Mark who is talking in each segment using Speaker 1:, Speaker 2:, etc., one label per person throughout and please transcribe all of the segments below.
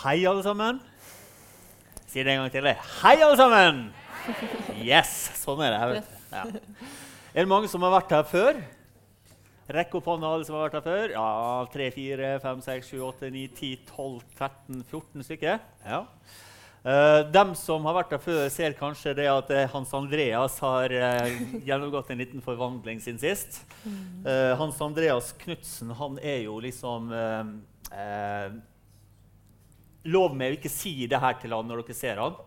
Speaker 1: Hei, alle sammen. Si det en gang til. jeg. Hei, alle sammen! Yes, sånn er det. Ja. Er det mange som har vært her før? Rekk opp hånda, alle som har vært her før. Ja, 3, 4, 5, 6, 7, 8, 9, 10, 12, 13, 14 stykker. Ja. Uh, dem som har vært her før, ser kanskje det at uh, Hans Andreas har uh, gjennomgått en liten forvandling siden sist. Hans Andreas Knutsen han er jo liksom Lov meg å ikke si det her til han når dere ser han.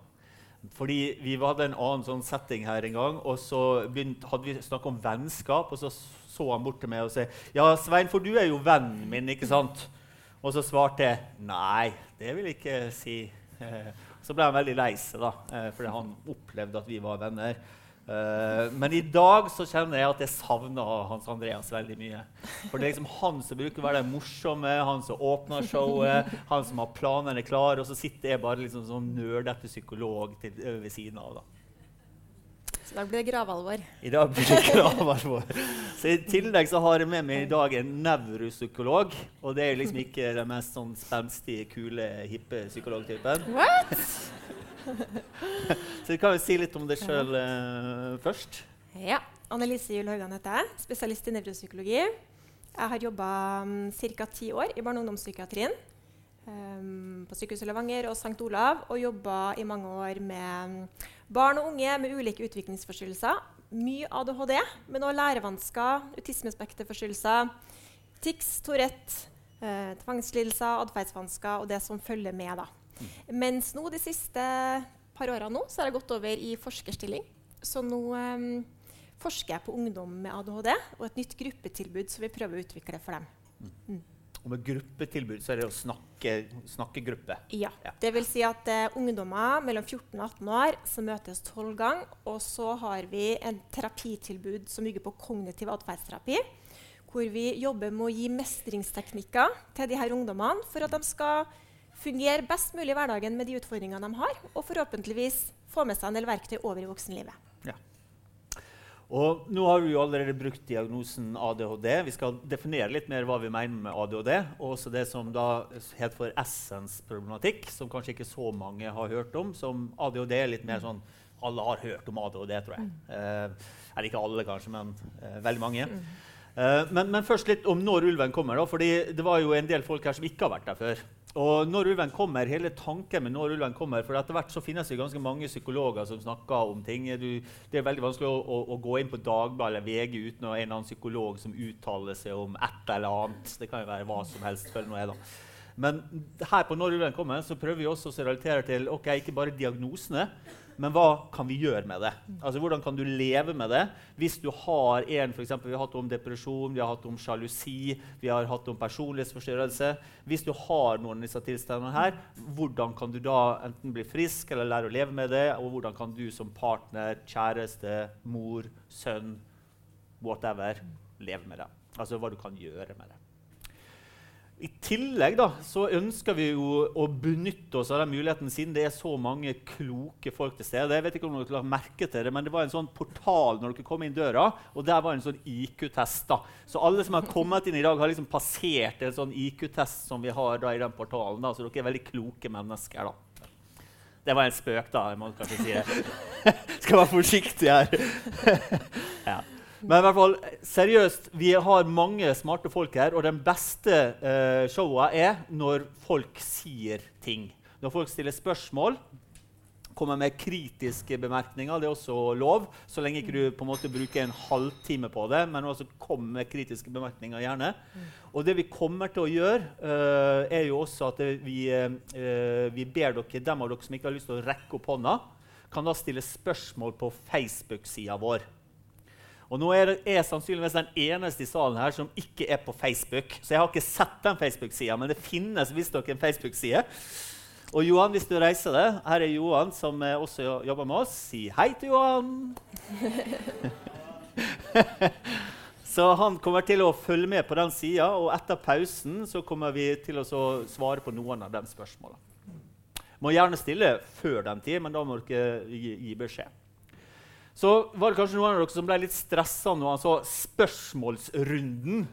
Speaker 1: Fordi Vi hadde en annen sånn setting her en gang, og så begynte, hadde vi snakket om vennskap. Og så så han bort til meg og sa ja, Svein, for du er jo vennen min, ikke sant? Og så svarte jeg nei, det vil jeg ikke si. Så ble han veldig lei seg, da, eh, fordi han opplevde at vi var venner. Uh, men i dag så kjenner jeg at jeg savner Hans Andreas veldig mye. For det er liksom han som bruker å være den morsomme, han som åpner showet, han som har planene klare, og så sitter jeg bare liksom som nerdete psykolog til, ved siden av. da.
Speaker 2: Så i dag blir det gravalvor.
Speaker 1: I dag blir det gravalvor. Så I tillegg så har jeg med meg i dag en nevropsykolog. Og det er liksom ikke den mest sånn spenstige, kule, hippe psykologtypen.
Speaker 2: What?
Speaker 1: Så du kan jo si litt om deg sjøl uh, først.
Speaker 2: Ja. Annelise Juel Haugan heter jeg. Spesialist i nevropsykologi. Jeg har jobba um, ca. ti år i barne- og ungdomspsykiatrien. Um, på Sykehuset Levanger og St. Olav. Og jobba i mange år med um, barn og unge med ulike utviklingsforstyrrelser. Mye ADHD, men òg lærevansker, autismespekterforstyrrelser, tics, Tourette, eh, tvangslidelser, atferdsvansker og det som følger med. da. Mens nå de siste par årene nå, så har jeg gått over i forskerstilling. Så nå um, forsker jeg på ungdom med ADHD og et nytt gruppetilbud som vi prøver å utvikle for dem.
Speaker 1: Mm. Og med gruppetilbud så er det å snakke, gruppe?
Speaker 2: Ja. ja. Det vil si at uh, ungdommer mellom 14 og 18 år som møtes tolv ganger. Og så har vi en terapitilbud som bygger på kognitiv atferdsterapi. Hvor vi jobber med å gi mestringsteknikker til de her ungdommene for at de skal fungere best mulig i hverdagen med de utfordringene de har, og forhåpentligvis få med seg en del verktøy over i voksenlivet. Ja.
Speaker 1: Og nå har vi jo allerede brukt diagnosen ADHD. Vi skal definere litt mer hva vi mener med ADHD. Og også det som da heter for essens-problematikk, som kanskje ikke så mange har hørt om. Som ADHD er litt mer sånn Alle har hørt om ADHD, tror jeg. Mm. Eh, eller ikke alle, kanskje, men eh, veldig mange. Mm. Eh, men, men, først litt om når ulven kommer. da, fordi Det var jo en del folk her som ikke har vært der før. Og når ulven kommer, hele tanken med når ulven kommer, for etter hvert så finnes det ganske mange psykologer som snakker om ting. Du, det er veldig vanskelig å, å, å gå inn på Dagbladet eller VG uten å ha en eller annen psykolog som uttaler seg om et eller annet. Det kan jo være hva som helst. følg nå jeg da. Men her på ulven kommer, så prøver vi også å relatere til ok, ikke bare diagnosene, men hva kan vi gjøre med det? Altså, Hvordan kan du leve med det? Hvis du har en, for eksempel, Vi har hatt om depresjon, vi har hatt om sjalusi, vi har hatt om personlighetsforstyrrelse. Hvis du har noen av disse tilstandene her, hvordan kan du da enten bli frisk eller lære å leve med det? Og hvordan kan du som partner, kjæreste, mor, sønn, whatever, leve med det? Altså hva du kan gjøre med det. I tillegg da, så ønsker vi jo å benytte oss av den muligheten siden det er så mange kloke folk til stede. Jeg vet ikke om dere har merke til det, men det var en sånn portal når dere kom inn døra, og der var en sånn IQ-test. da. Så alle som har kommet inn i dag, har liksom passert en sånn IQ-test som vi har da i den portalen. da, Så dere er veldig kloke mennesker. da. Det var en spøk, da. jeg må kanskje si det. Skal være forsiktig her. ja. Men i hvert fall, seriøst, vi har mange smarte folk her. Og den beste uh, showa er når folk sier ting. Når folk stiller spørsmål, kommer med kritiske bemerkninger. Det er også lov, så lenge ikke du på en måte bruker en halvtime på det. Men også kom med kritiske bemerkninger, gjerne. Og det vi kommer til å gjøre, uh, er jo også at vi, uh, vi ber dere, dem av dere som ikke har lyst til å rekke opp hånda, kan da stille spørsmål på Facebook-sida vår. Og nå er jeg sannsynligvis den eneste i salen her som ikke er på Facebook. Så jeg har ikke sett den Facebook-sida, men det finnes visst dere en Facebook-side. Og Johan, hvis du reiser deg, her er Johan, som også jobber med oss. Si hei til Johan! så han kommer til å følge med på den sida, og etter pausen så kommer vi til å svare på noen av de spørsmåla. Må gjerne stille før den tid, men da må dere gi, gi beskjed. Så var det kanskje noen av dere som ble litt stressa når han så spørsmålsrunden.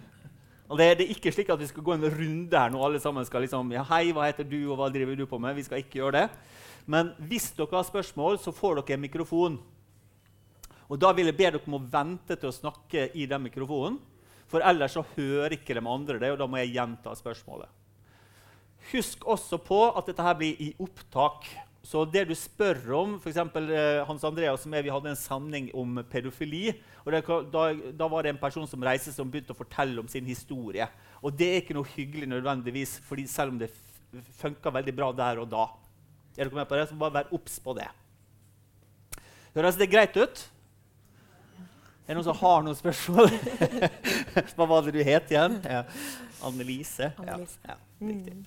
Speaker 1: Og det, det, er ikke slik at vi skal gå en runde her nå alle sammen skal liksom, ja, hei, hva heter du, og hva driver du på med? Vi skal ikke gjøre det. Men hvis dere har spørsmål, så får dere en mikrofon. Og Da vil jeg be dere om å vente til å snakke i den mikrofonen. For ellers så hører ikke de andre det, og da må jeg gjenta spørsmålet. Husk også på at dette her blir i opptak. Så det du spør om f.eks. Eh, Hans Andreas og vi hadde en samling om pedofili. og det, da, da, var det en person som reiste som begynte å fortelle om sin historie. Og det er ikke noe hyggelig nødvendigvis, fordi selv om det funka veldig bra der og da. Er dere med på det? Så bare vær obs på det. Høres det greit ut? Er det noen som har noen spørsmål? Hva var det du het igjen? Ja. Annelise.
Speaker 2: Annelise.
Speaker 1: Ja, ja, riktig.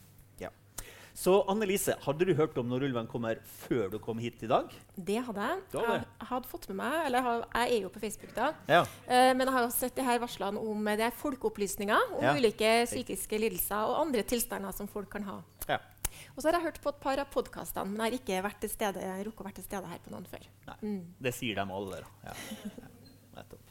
Speaker 1: Så Annelise, hadde du hørt om Når ulven kommer før du kom hit i dag?
Speaker 2: Det hadde jeg. Jeg, jeg hadde fått med meg, eller jeg, jeg er jo på Facebook, da.
Speaker 1: Ja.
Speaker 2: Uh, men jeg har også sett de her varslene om det er folkeopplysninger om ja. ulike psykiske lidelser og andre tilstander som folk kan ha.
Speaker 1: Ja.
Speaker 2: Og så har jeg hørt på et par av podkastene, men jeg har ikke vært til stede, rukket å være til stede her på noen før.
Speaker 1: Nei, mm. Det sier de alle. da. Ja. Nettopp.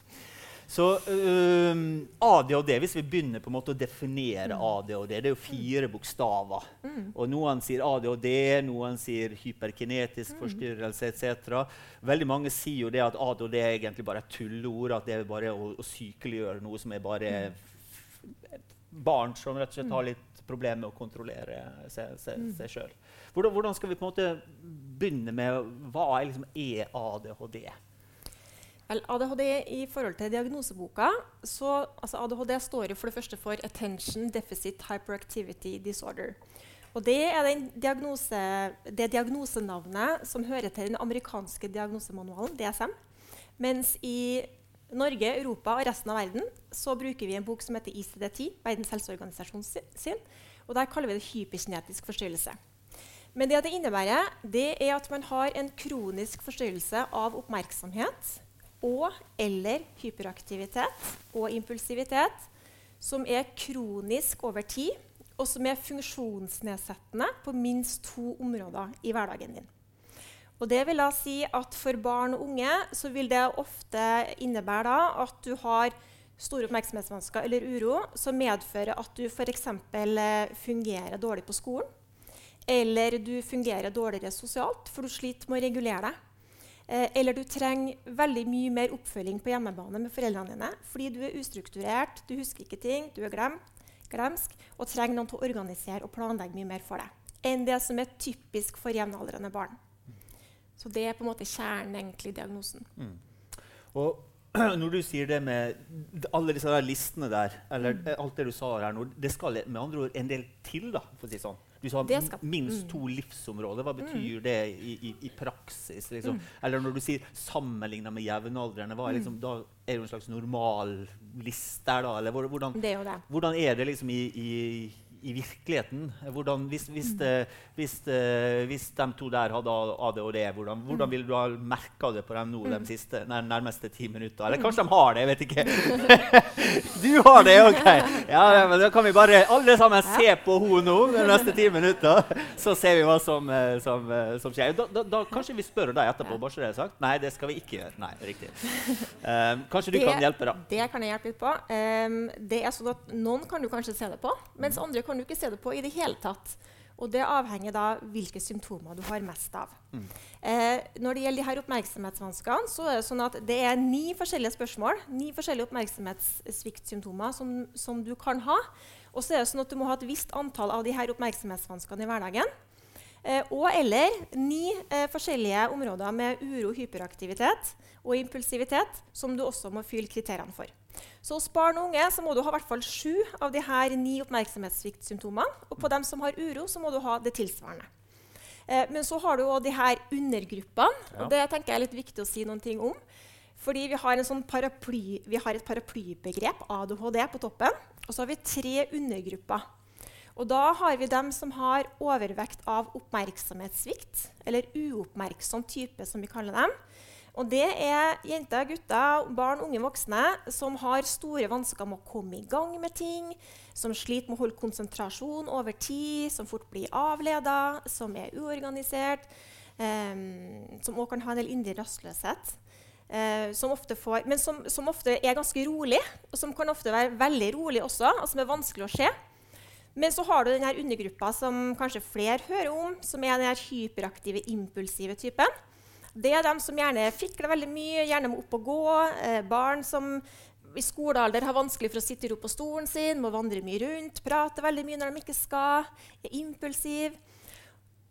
Speaker 1: Så uh, ADHD, hvis vi begynner på en måte å definere mm. ADHD Det er jo fire bokstaver. Mm. Og Noen sier ADHD, noen sier hyperkinetisk mm. forstyrrelse etc. Veldig mange sier jo det at ADHD er egentlig bare et tulleord. At det er bare å, å sykeliggjøre noe som er bare mm. barn som rett og slett har mm. litt problemer med å kontrollere seg sjøl. Hvordan, hvordan, skal vi på en måte begynne med hva er, liksom, er ADHD?
Speaker 2: ADHD i forhold til diagnoseboka så altså ADHD står jo for det første for Attention Deficit Hyperactivity Disorder. Og det er diagnose, det diagnosenavnet som hører til den amerikanske diagnosemanualen, DSM. Mens i Norge, Europa og resten av verden så bruker vi en bok som heter ICD-10, Verdens helseorganisasjon sin. Og der kaller vi det hyperkinetisk forstyrrelse. Men det det innebærer, det er at man har en kronisk forstyrrelse av oppmerksomhet og eller hyperaktivitet og impulsivitet som er kronisk over tid, og som er funksjonsnedsettende på minst to områder i hverdagen din. Og det vil da si at For barn og unge vil det ofte innebære at du har store oppmerksomhetsvansker eller uro som medfører at du f.eks. Eh, fungerer dårlig på skolen. Eller du fungerer dårligere sosialt, for du sliter med å regulere deg. Eh, eller du trenger veldig mye mer oppfølging på hjemmebane med foreldrene dine fordi du er ustrukturert, du husker ikke ting, du er glemt, glemsk og trenger noen til å organisere og planlegge mye mer for deg enn det som er typisk for jevnaldrende barn. Så det er på en måte kjernen egentlig i diagnosen. Mm.
Speaker 1: Og når du sier det med alle disse der listene der, eller mm. alt det du sa her nå, det skal med andre ord en del til, da, for å si sånn. Du sa minst to mm. livsområder. Hva betyr mm. det i, i, i praksis? Liksom? Mm. Eller når du sier 'sammenligna med jevnaldrende', hva er liksom, da er det en slags normal liste? Da, eller hvordan,
Speaker 2: det er, det.
Speaker 1: hvordan er det liksom i, i i virkeligheten. Hvordan, hvis, hvis, det, hvis, det, hvis, de to der hadde ADHD, hvordan, hvordan ville du ha merka det på dem nå de siste, nærmeste ti minutter? Eller kanskje de har det, jeg vet ikke. du har det, OK! Ja, men Da kan vi bare alle sammen se på henne nå de neste ti minutter, så ser vi hva som, eh, som, eh, som skjer. Da, da, da, kanskje vi spør deg etterpå. bare så det er sagt. Nei, det skal vi ikke gjøre. Nei, riktig. Um, kanskje du det, kan hjelpe, da?
Speaker 2: Det kan jeg hjelpe litt på. Um, det er sånn at Noen kan du kanskje se det på, mens andre kan kan du ikke se det på i det hele tatt. Og det avhenger da hvilke symptomer du har mest av. Mm. Eh, når det gjelder de her oppmerksomhetsvanskene, så er det sånn at det er ni forskjellige spørsmål, ni forskjellige oppmerksomhetssviktsymptomer som, som du kan ha. Og så er det sånn at du må ha et visst antall av de her oppmerksomhetsvanskene i hverdagen. Eh, og eller ni eh, forskjellige områder med uro, hyperaktivitet og impulsivitet som du også må fylle kriteriene for. Så hos barn og unge så må du ha i hvert fall sju av de her ni oppmerksomhetssviktsymptomene. Og på dem som har uro, så må du ha det tilsvarende. Eh, men så har du òg de her undergruppene. Ja. og Det tenker jeg er litt viktig å si noen ting om. Fordi vi har, sånn paraply, vi har et paraplybegrep, ADHD, på toppen. Og så har vi tre undergrupper. Og da har vi dem som har overvekt av oppmerksomhetssvikt, eller uoppmerksom type, som vi kaller dem. Og det er jenter, gutter, barn, unge voksne som har store vansker med å komme i gang med ting, som sliter med å holde konsentrasjon over tid, som fort blir avleda, som er uorganisert, eh, som òg kan ha en del indre rastløshet. eh, som får, men som, som, ofte er ganske rolig, og som kan ofte være veldig rolig også, og som er vanskelig å se. Men så har du denne undergruppa som kanskje flere hører om, som er den hyperaktive, impulsive typen. Det er de som gjerne fikler veldig mye, gjerne må opp og gå. Eh, barn som i skolealder har vanskelig for å sitte ro på stolen sin, må vandre mye rundt, prate veldig mye når de ikke skal, er impulsiv.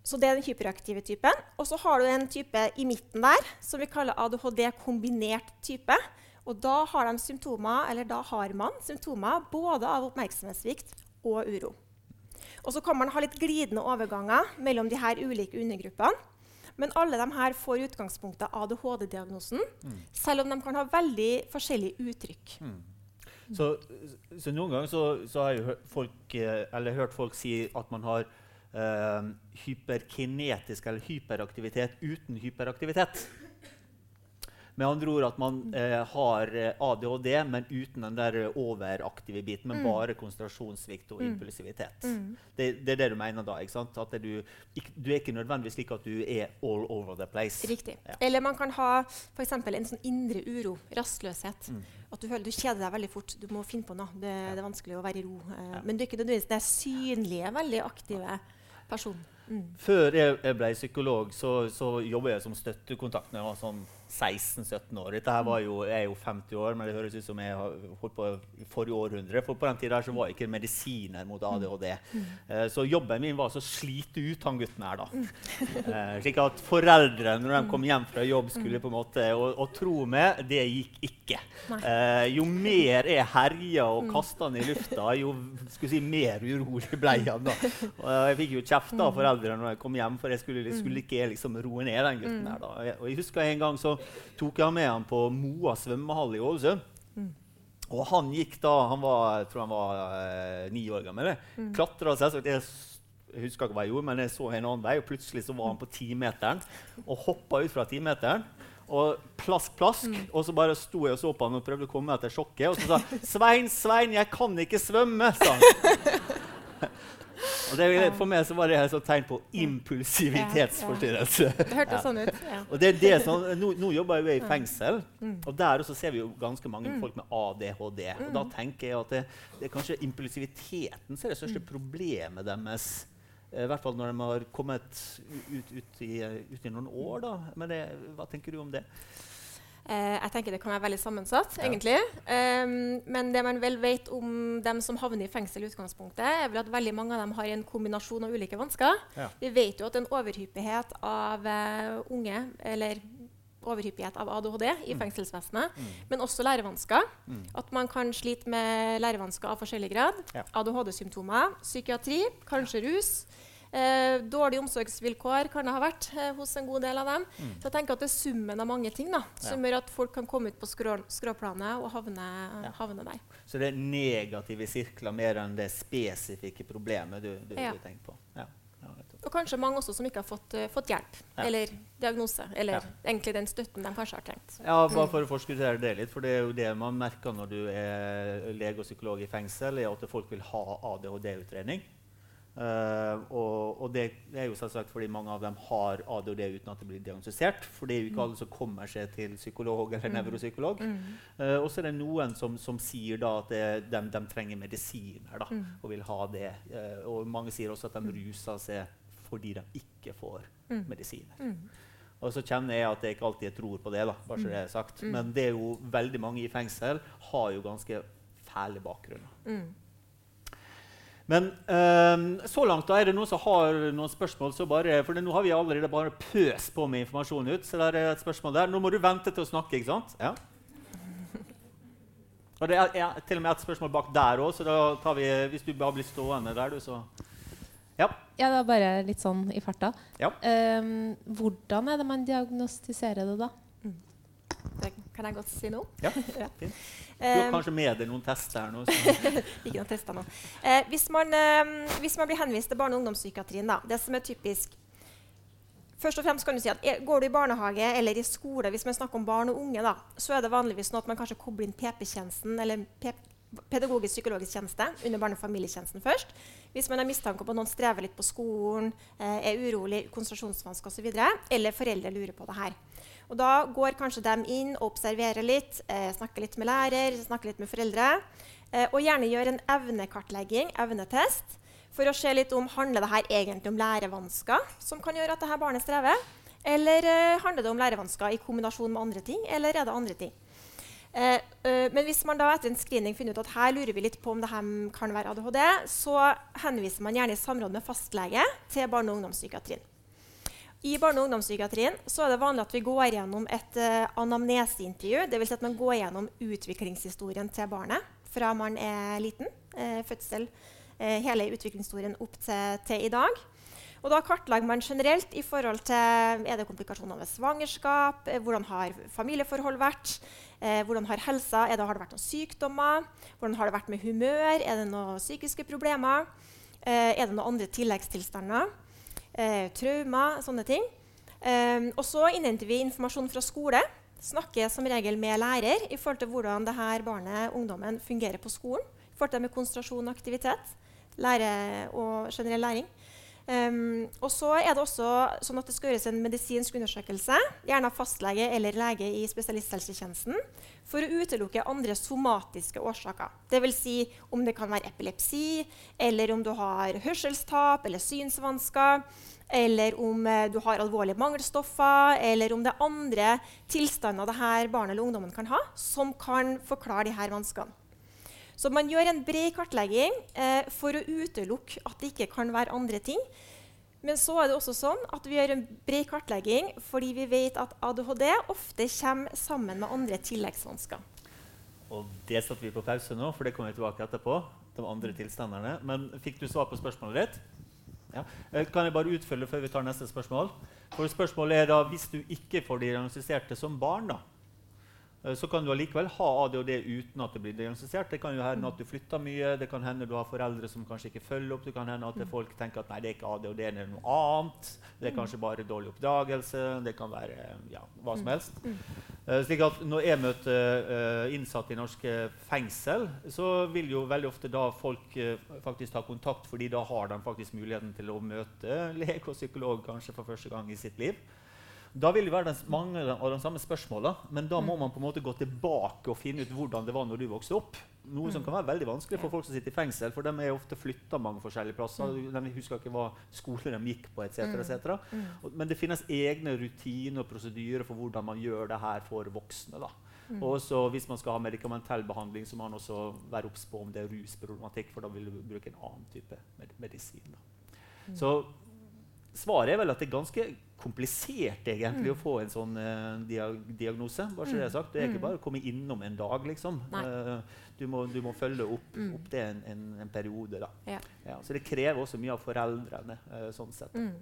Speaker 2: Så det er den hyperaktive typen. Og så har du en type i midten der som vi kaller ADHD kombinert type. Og da har, symptomer, da har man symptomer både av oppmerksomhetssvikt og uro. Og så kan man ha litt glidende overganger mellom de her ulike undergruppene. Men alle de her får utgangspunktet ADHD-diagnosen, mm. selv om de kan ha veldig forskjellige uttrykk. Mm.
Speaker 1: Så, så, noen ganger så, så har jeg hørt folk, eh, hørt folk, si at man har eh, hyperkinetisk eller hyperaktivitet uten hyperaktivitet. Med andre ord at man eh, har eh, ADHD, men uten den der overaktive biten. Men mm. bare konsentrasjonssvikt og mm. impulsivitet. Mm. Det, det, er det du mener da? ikke sant? At du, du, er ikke nødvendigvis slik at du er all over the place.
Speaker 2: Riktig. Ja. Eller man kan ha for en sånn indre uro, rastløshet. Mm. At du føler du kjeder deg veldig fort. Du må finne på noe. Det, det er vanskelig å være i ro. Eh, ja. Men du er ikke nødvendigvis den synlige, veldig aktive personen. Mm.
Speaker 1: Før jeg, jeg ble psykolog, så, så jobba jeg som støttekontakt når jeg var sånn 16-17 år. Dette her var jo, Jeg er jo 50 år, men det høres ut som jeg har holdt på i forrige århundre. For på den tida så var det ikke medisiner mot ADHD. Mm. Uh, så jobben min var å slite ut han gutten her. da. Uh, slik at foreldrene når de kom hjem fra jobb, skulle på en måte Og, og tro meg, det gikk ikke. Uh, jo mer jeg herja og kasta han i lufta, jo si, mer urolig ble han. da. Og jeg fikk jo kjeft av foreldrene når jeg kom hjem, for jeg skulle, skulle ikke liksom roe ned den gutten her. da. Og jeg husker en gang så tok jeg med han på Moa svømmehall i Ålesund. Mm. Og han gikk da Han var, jeg tror han var eh, ni år gammel. Mm. Klatra selvsagt. Jeg, jeg husker ikke hva jeg gjorde, men jeg så en annen vei, og plutselig så var han på timeteren og hoppa ut fra timeteren. Og plask, plask. Mm. Og så bare sto jeg og så på han og prøvde å komme etter sjokket. Og så sa 'Svein, Svein, jeg kan ikke svømme', sa han. Og det, for meg så var det et tegn på impulsivitetsforstyrrelse.
Speaker 2: Det hørtes sånn ut.
Speaker 1: Og det er det som, nå, nå jobber jeg i fengsel, mm. og der også ser vi jo ganske mange mm. folk med ADHD. Og da mm. tenker jeg at det, det er kanskje impulsiviteten som er det største problemet deres. I hvert fall når de har kommet ut, ut, i, ut i, noen år. da. Men det, hva tenker du om det?
Speaker 2: Eh, jeg tenker Det kan være veldig sammensatt. Ja. egentlig. Um, men det man vel vet om dem som havner i fengsel, i utgangspunktet, er vel at veldig mange av dem har en kombinasjon av ulike vansker. Ja. Vi vet jo at en overhyppighet av uh, unge, eller overhyppighet av ADHD i mm. fengselsvesenet, mm. men også lærevansker. Mm. At man kan slite med lærevansker av forskjellig grad. Ja. ADHD-symptomer, psykiatri, kanskje rus. Eh, dårlige omsorgsvilkår kan det ha vært eh, hos en god del av dem. Mm. Så jeg tenker at Det er summen av mange ting da, som ja. gjør at folk kan komme ut på skrå, skråplanet og havne, ja. havne, der.
Speaker 1: Så det er negative sirkler mer enn det spesifikke problemet du, du, ja. du tenker på? Ja.
Speaker 2: Og kanskje mange også som ikke har fått, uh, fått hjelp eller diagnose. Eller egentlig den støtten de kanskje har trengt.
Speaker 1: Ja, bare for å forskuttere det litt, for det er jo det man merker når du er lege og psykolog i fengsel, er at folk vil ha ADHD-utredning. Uh, og, og det, er jo selvsagt fordi mange av dem har ADHD uten at det blir diagnostisert. For det er jo ikke mm. alle som kommer seg til psykolog eller mm. nevropsykolog. Mm. Uh, og så er det noen som, som sier da at det, de, de, trenger medisiner da, mm. og vil ha det. Uh, og mange sier også at de mm. ruser seg fordi de ikke får mm. medisiner. Og så kjenner jeg at jeg ikke alltid tror på det. da, bare så det er sagt. Men det er jo veldig mange i fengsel har jo ganske fæle bakgrunner. Men eh, så langt da er det noen som har noen spørsmål. så bare, for Nå har vi allerede bare pøst på med informasjon ut. så der er et spørsmål der. Nå må du vente til å snakke. ikke sant? Ja. Og Det er, er til og med et spørsmål bak der òg, så da tar vi, hvis du bare blir stående der, du, så
Speaker 3: ja. ja, det er bare litt sånn i farta. Ja. Um, hvordan er det man diagnostiserer det, da? Mm.
Speaker 2: Kan jeg godt si noe?
Speaker 1: Ja, fint. Du har ehm, kanskje med deg noen tester her nå?
Speaker 2: ikke noen tester nå. Eh, hvis, man, eh, hvis, man, blir henvist til barne- og ungdomspsykiatrien, da, det som er typisk Først og fremst kan du si at er, Går du i barnehage eller i skole, hvis man snakker om barn og unge, da, så er det vanligvis sånn at man kanskje kobler inn PP-tjenesten eller pedagogisk psykologisk tjeneste under barne- og familietjenesten først. Hvis man har mistanke om at noen strever litt på skolen, eh, er urolig, konsentrasjonsvansker osv., eller foreldre lurer på det her. Og da går kanskje de inn og observerer litt, eh, snakker litt med lærer, snakker litt med foreldre. Eh, og gjerne gjør en evnekartlegging, evnetest, for å se litt om handler det her egentlig om lærevansker som kan gjøre at dette barnet strever. Eller eh, handler det om lærevansker i kombinasjon med andre ting, eller er det andre ting? Eh, eh, men hvis man da etter en screening finner ut at her lurer vi litt på om det kan være ADHD, så henviser man gjerne i samråd med fastlege til barne- og ungdomspsykiatrien. I barne- og ungdomspsykiatrien er det vanlig at vi går gjennom et uh, anamneseintervju. Dvs. Si at man går gjennom utviklingshistorien til barnet fra man er liten. Uh, fødsel, uh, hele utviklingshistorien opp til, til, i dag. Og da kartlegger man generelt i forhold til er det komplikasjoner ved svangerskap, hvordan har familieforhold vært, hvordan har helsa, det, har det vært noen sykdommer, hvordan har det vært med humør, er det noen psykiske problemer, er det noen andre tilleggstilstander eh, traumer, sånne ting. Eh, og så innhenter vi informasjon fra skole. Snakker som regel med lærer i forhold til hvordan det her barnet ungdommen fungerer på skolen. I forhold til med konsentrasjon og aktivitet. Lære og generell læring. Um, og så er det også sånn at det skal gjøres en medisinsk undersøkelse, gjerne av fastlege eller lege i spesialisthelsetjenesten, for å utelukke andre somatiske årsaker. Dvs. Si om det kan være epilepsi, eller om du har hørselstap eller synsvansker, eller om eh, du har alvorlige mangelstoffer, eller om det er andre tilstander det her barnet eller ungdommen kan ha, som kan forklare de her vanskene. Så man gjør en bred kartlegging eh, for å utelukke at det ikke kan være andre ting. Men så er det også sånn at vi gjør en bred kartlegging fordi vi vet at ADHD ofte kommer sammen med andre tilleggsvansker.
Speaker 1: Og det satte vi på pause nå, for det kommer vi tilbake etterpå. de andre tilstanderne. Men fikk du svar på spørsmålet ditt? Ja. Eh, kan jeg bare utfølge før vi tar neste spørsmål? For spørsmålet er da, Hvis du ikke får diagnostisert det som barn, da, så kan du allikevel ha ADHD uten at det blir diagnostisert. Det kan jo hende at du flytter mye, det kan hende du har foreldre som kanskje ikke følger opp. Det kan hende at folk tenker at nei, det er ikke ADHD, det er noe annet. Det er kanskje bare dårlig oppdagelse. Det kan være ja, hva som mm. helst. Uh, slik at Når jeg møter uh, innsatte i norske fengsel, så vil jo veldig ofte da folk faktisk ta kontakt, fordi da har de faktisk muligheten til å møte lege og psykolog kanskje for første gang i sitt liv. Da vil det være mange av de samme spørsmåla, men da må mm. man på en måte gå tilbake og finne ut hvordan det var når du vokste opp. Noe som mm. kan være veldig vanskelig for folk som sitter i fengsel, for de er ofte flytta mange forskjellige plasser. Mm. De husker ikke hva skole de gikk på, etc. Et men det finnes egne rutiner og prosedyrer for hvordan man gjør det her for voksne. da. Og så Hvis man skal ha medikamentell behandling, så må man også være obs på om det er rusproblematikk, for da vil du bruke en annen type medisin. Da. Så svaret er vel at det er ganske komplisert egentlig mm. å få en sånn uh, diagnose. bare så Det er sagt. Det er ikke mm. bare å komme innom en dag. liksom. Uh, du, må, du, må, følge opp, mm. opp det en, en, en, periode. da. Ja. Ja, så det krever også mye av foreldrene. Uh, sånn sett. Mm.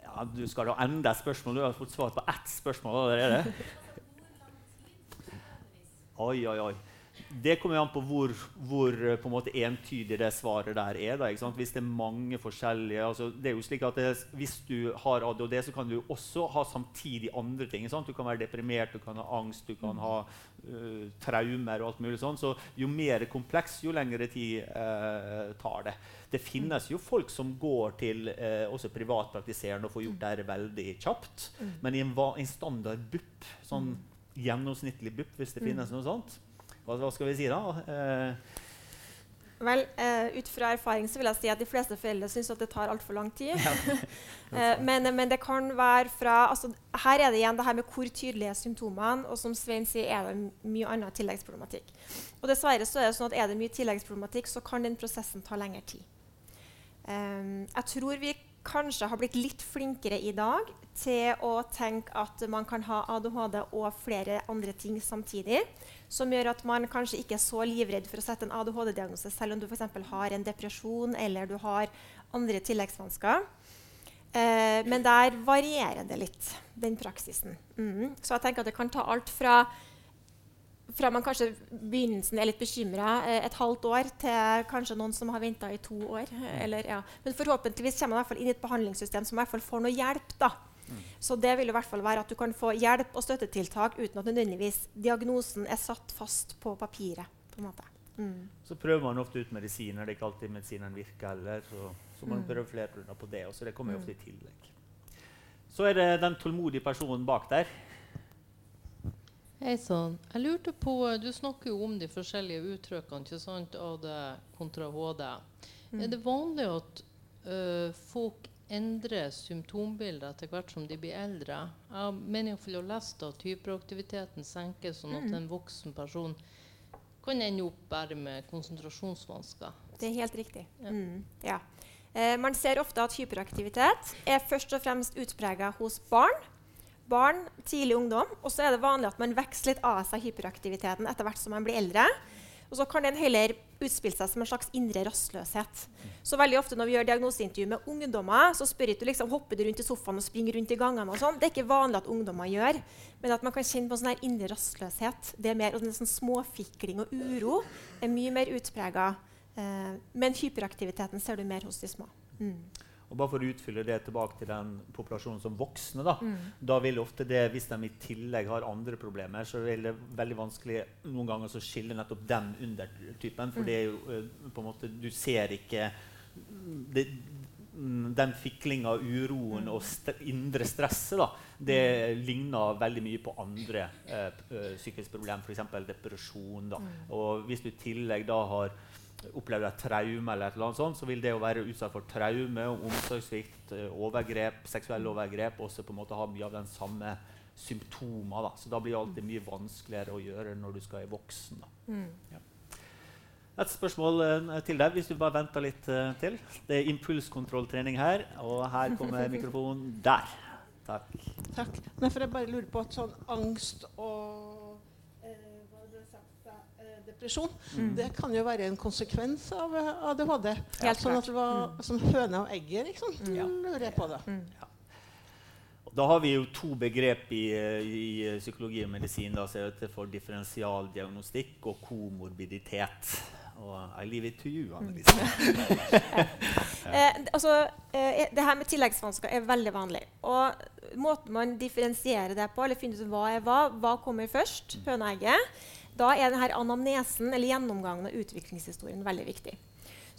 Speaker 1: Ja, du skal da enda et spørsmål. Du har fått svar på ett spørsmål allerede. Oi, oi, oi. Det kommer an på hvor, hvor på en måte entydig det svaret der er. Da, hvis det er mange forskjellige altså, det er jo slik at det, Hvis du har ADHD, så kan du også ha samtidig andre ting. Sant? Du kan være deprimert, du kan ha angst, du kan ha uh, traumer og alt mulig sånn. Så jo mer kompleks, jo lengre tid uh, tar det. Det finnes jo folk som går til uh, også privatpraktiserende og får gjort det veldig kjapt. Mm. Men i en, en standard BUP, sånn mm. gjennomsnittlig BUP, hvis det finnes noe sånt, hva, hva skal vi si da? Eh,
Speaker 2: Vel, eh, Ut fra erfaring så vil jeg si at de fleste foreldre syns at det tar altfor lang tid. Uh, men, men, det kan være fra altså, Her er det igjen det her med hvor tydelige er symptomene. Og som Svein sier, er det mye annen tilleggsproblematikk. Og dessverre så er det sånn at er det mye tilleggsproblematikk, så kan den prosessen ta lengre tid. Um, jeg tror vi kanskje har blitt litt flinkere i dag til å tenke at man kan ha ADHD og flere andre ting samtidig. Som gjør at man kanskje ikke er så livredd for å sette en ADHD-diagnose selv om du for har en depresjon eller du har andre tilleggsvansker. Eh, men der varierer det litt, den praksisen. Mm. Så jeg tenker at det kan ta alt fra fra man kanskje begynnelsen er litt bekymra eh, et halvt år, til kanskje noen som har venta i to år. Eller, ja. Men forhåpentligvis kommer man i inn i et behandlingssystem som i hvert fall får noe hjelp. da. Mm. Så det vil i hvert fall være at du kan få hjelp og støttetiltak uten at nødvendigvis diagnosen er satt fast på papiret. på en måte.
Speaker 1: Mm. Så prøver man ofte ut medisiner. Det er ikke alltid medisinene virker heller. Så, så man mm. prøver flere runder på det også. Det kommer jo ofte i tillegg. Så er det den tålmodige personen bak der.
Speaker 4: Hei sann. Jeg lurte på, Du snakker jo om de forskjellige uttrykkene ikke sant, AD kontra HD. Mm. Er det vanlig at ø, folk endrer symptombildet etter hvert som de blir eldre? Jeg har meningsfull å lese at hyperaktiviteten senkes, sånn at mm. en voksen person kan ende opp bare med konsentrasjonsvansker.
Speaker 2: Det er helt riktig. Ja. Mm, ja. Eh, man ser ofte at hyperaktivitet er først og fremst utprega hos barn. Barn, tidlig ungdom. Og så er det vanlig at man veksler litt av seg hyperaktiviteten etter hvert som man blir eldre. Og så kan den heller utspille seg som en slags indre rastløshet. Så veldig ofte når vi gjør diagnoseintervju med ungdommer, så spør du liksom, hopper du rundt i sofaen og springer rundt i gangene. sånn. Det er ikke vanlig at ungdommer gjør. Men at man kan kjenne på en sånn indre rastløshet. Det er mer, og sånn Småfikling og uro er mye mer utprega. Eh, men hyperaktiviteten ser du mer hos de små. Mm.
Speaker 1: Og bare for å utfylle det tilbake til den populasjonen som voksne, da, mm. da vil ofte det, hvis de i tillegg har andre problemer, så er det veldig vanskelig noen ganger å skille nettopp den undertypen. For mm. det er jo eh, på en måte Du ser ikke det, den fiklinga, uroen mm. og st indre stresset, da, det mm. ligner veldig mye på andre eh, eh psykiske problemer, f.eks. depresjon. Da. Og hvis du i tillegg da har opplever et traume, eller et eller annet sånt, så vil det å være utsatt for traume, omsorgssvikt, eh, overgrep, seksuelle overgrep også på en måte ha mye av den samme symptomer. Da. Så da blir det alltid mye vanskeligere å gjøre når du skal være voksen. Mm. Ja. Et spørsmål uh, til deg, hvis du bare venter litt uh, til. Det er impulskontrolltrening her, og her kommer mikrofonen der. Takk.
Speaker 5: Takk. Nei, for jeg bare lurer på at sånn angst og depresjon. Mm. Det kan jo være en konsekvens av ADHD. Ja, sånn at det var mm. som høne og egget, liksom. Mm. Ja. lurer jeg på det. Mm. Ja.
Speaker 1: Da har vi jo to begrep i, i psykologi og medisin da, for differensialdiagnostikk og komorbiditet. Og I leave it to you, Annelise.
Speaker 2: eh, altså, eh, det her med tilleggsvansker er veldig vanlig. Og måten man differensierer det på, eller finner ut hva er hva, hva kommer først, høna og egget, da er denne anamnesen, eller gjennomgangen av utviklingshistorien, veldig viktig.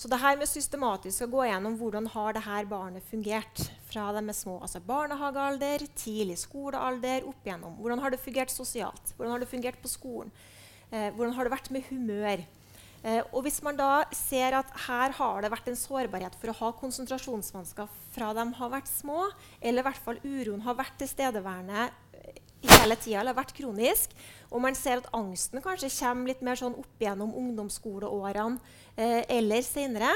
Speaker 2: Så det her med systematisk å gå gjennom hvordan har det barnet fungert fra de er små, altså barnehagealder, tidlig skolealder, opp igjennom. Hvordan har det fungert sosialt? Hvordan har det fungert på skolen? Eh, hvordan har det vært med humør? Eh, og hvis man da ser at her har det vært en sårbarhet for å ha konsentrasjonsvansker fra de har vært små, eller i hvert fall uroen har vært tilstedeværende hele tida eller vært kronisk, og man ser at angsten kanskje kommer litt mer sånn opp gjennom ungdomsskoleårene eh, eller senere,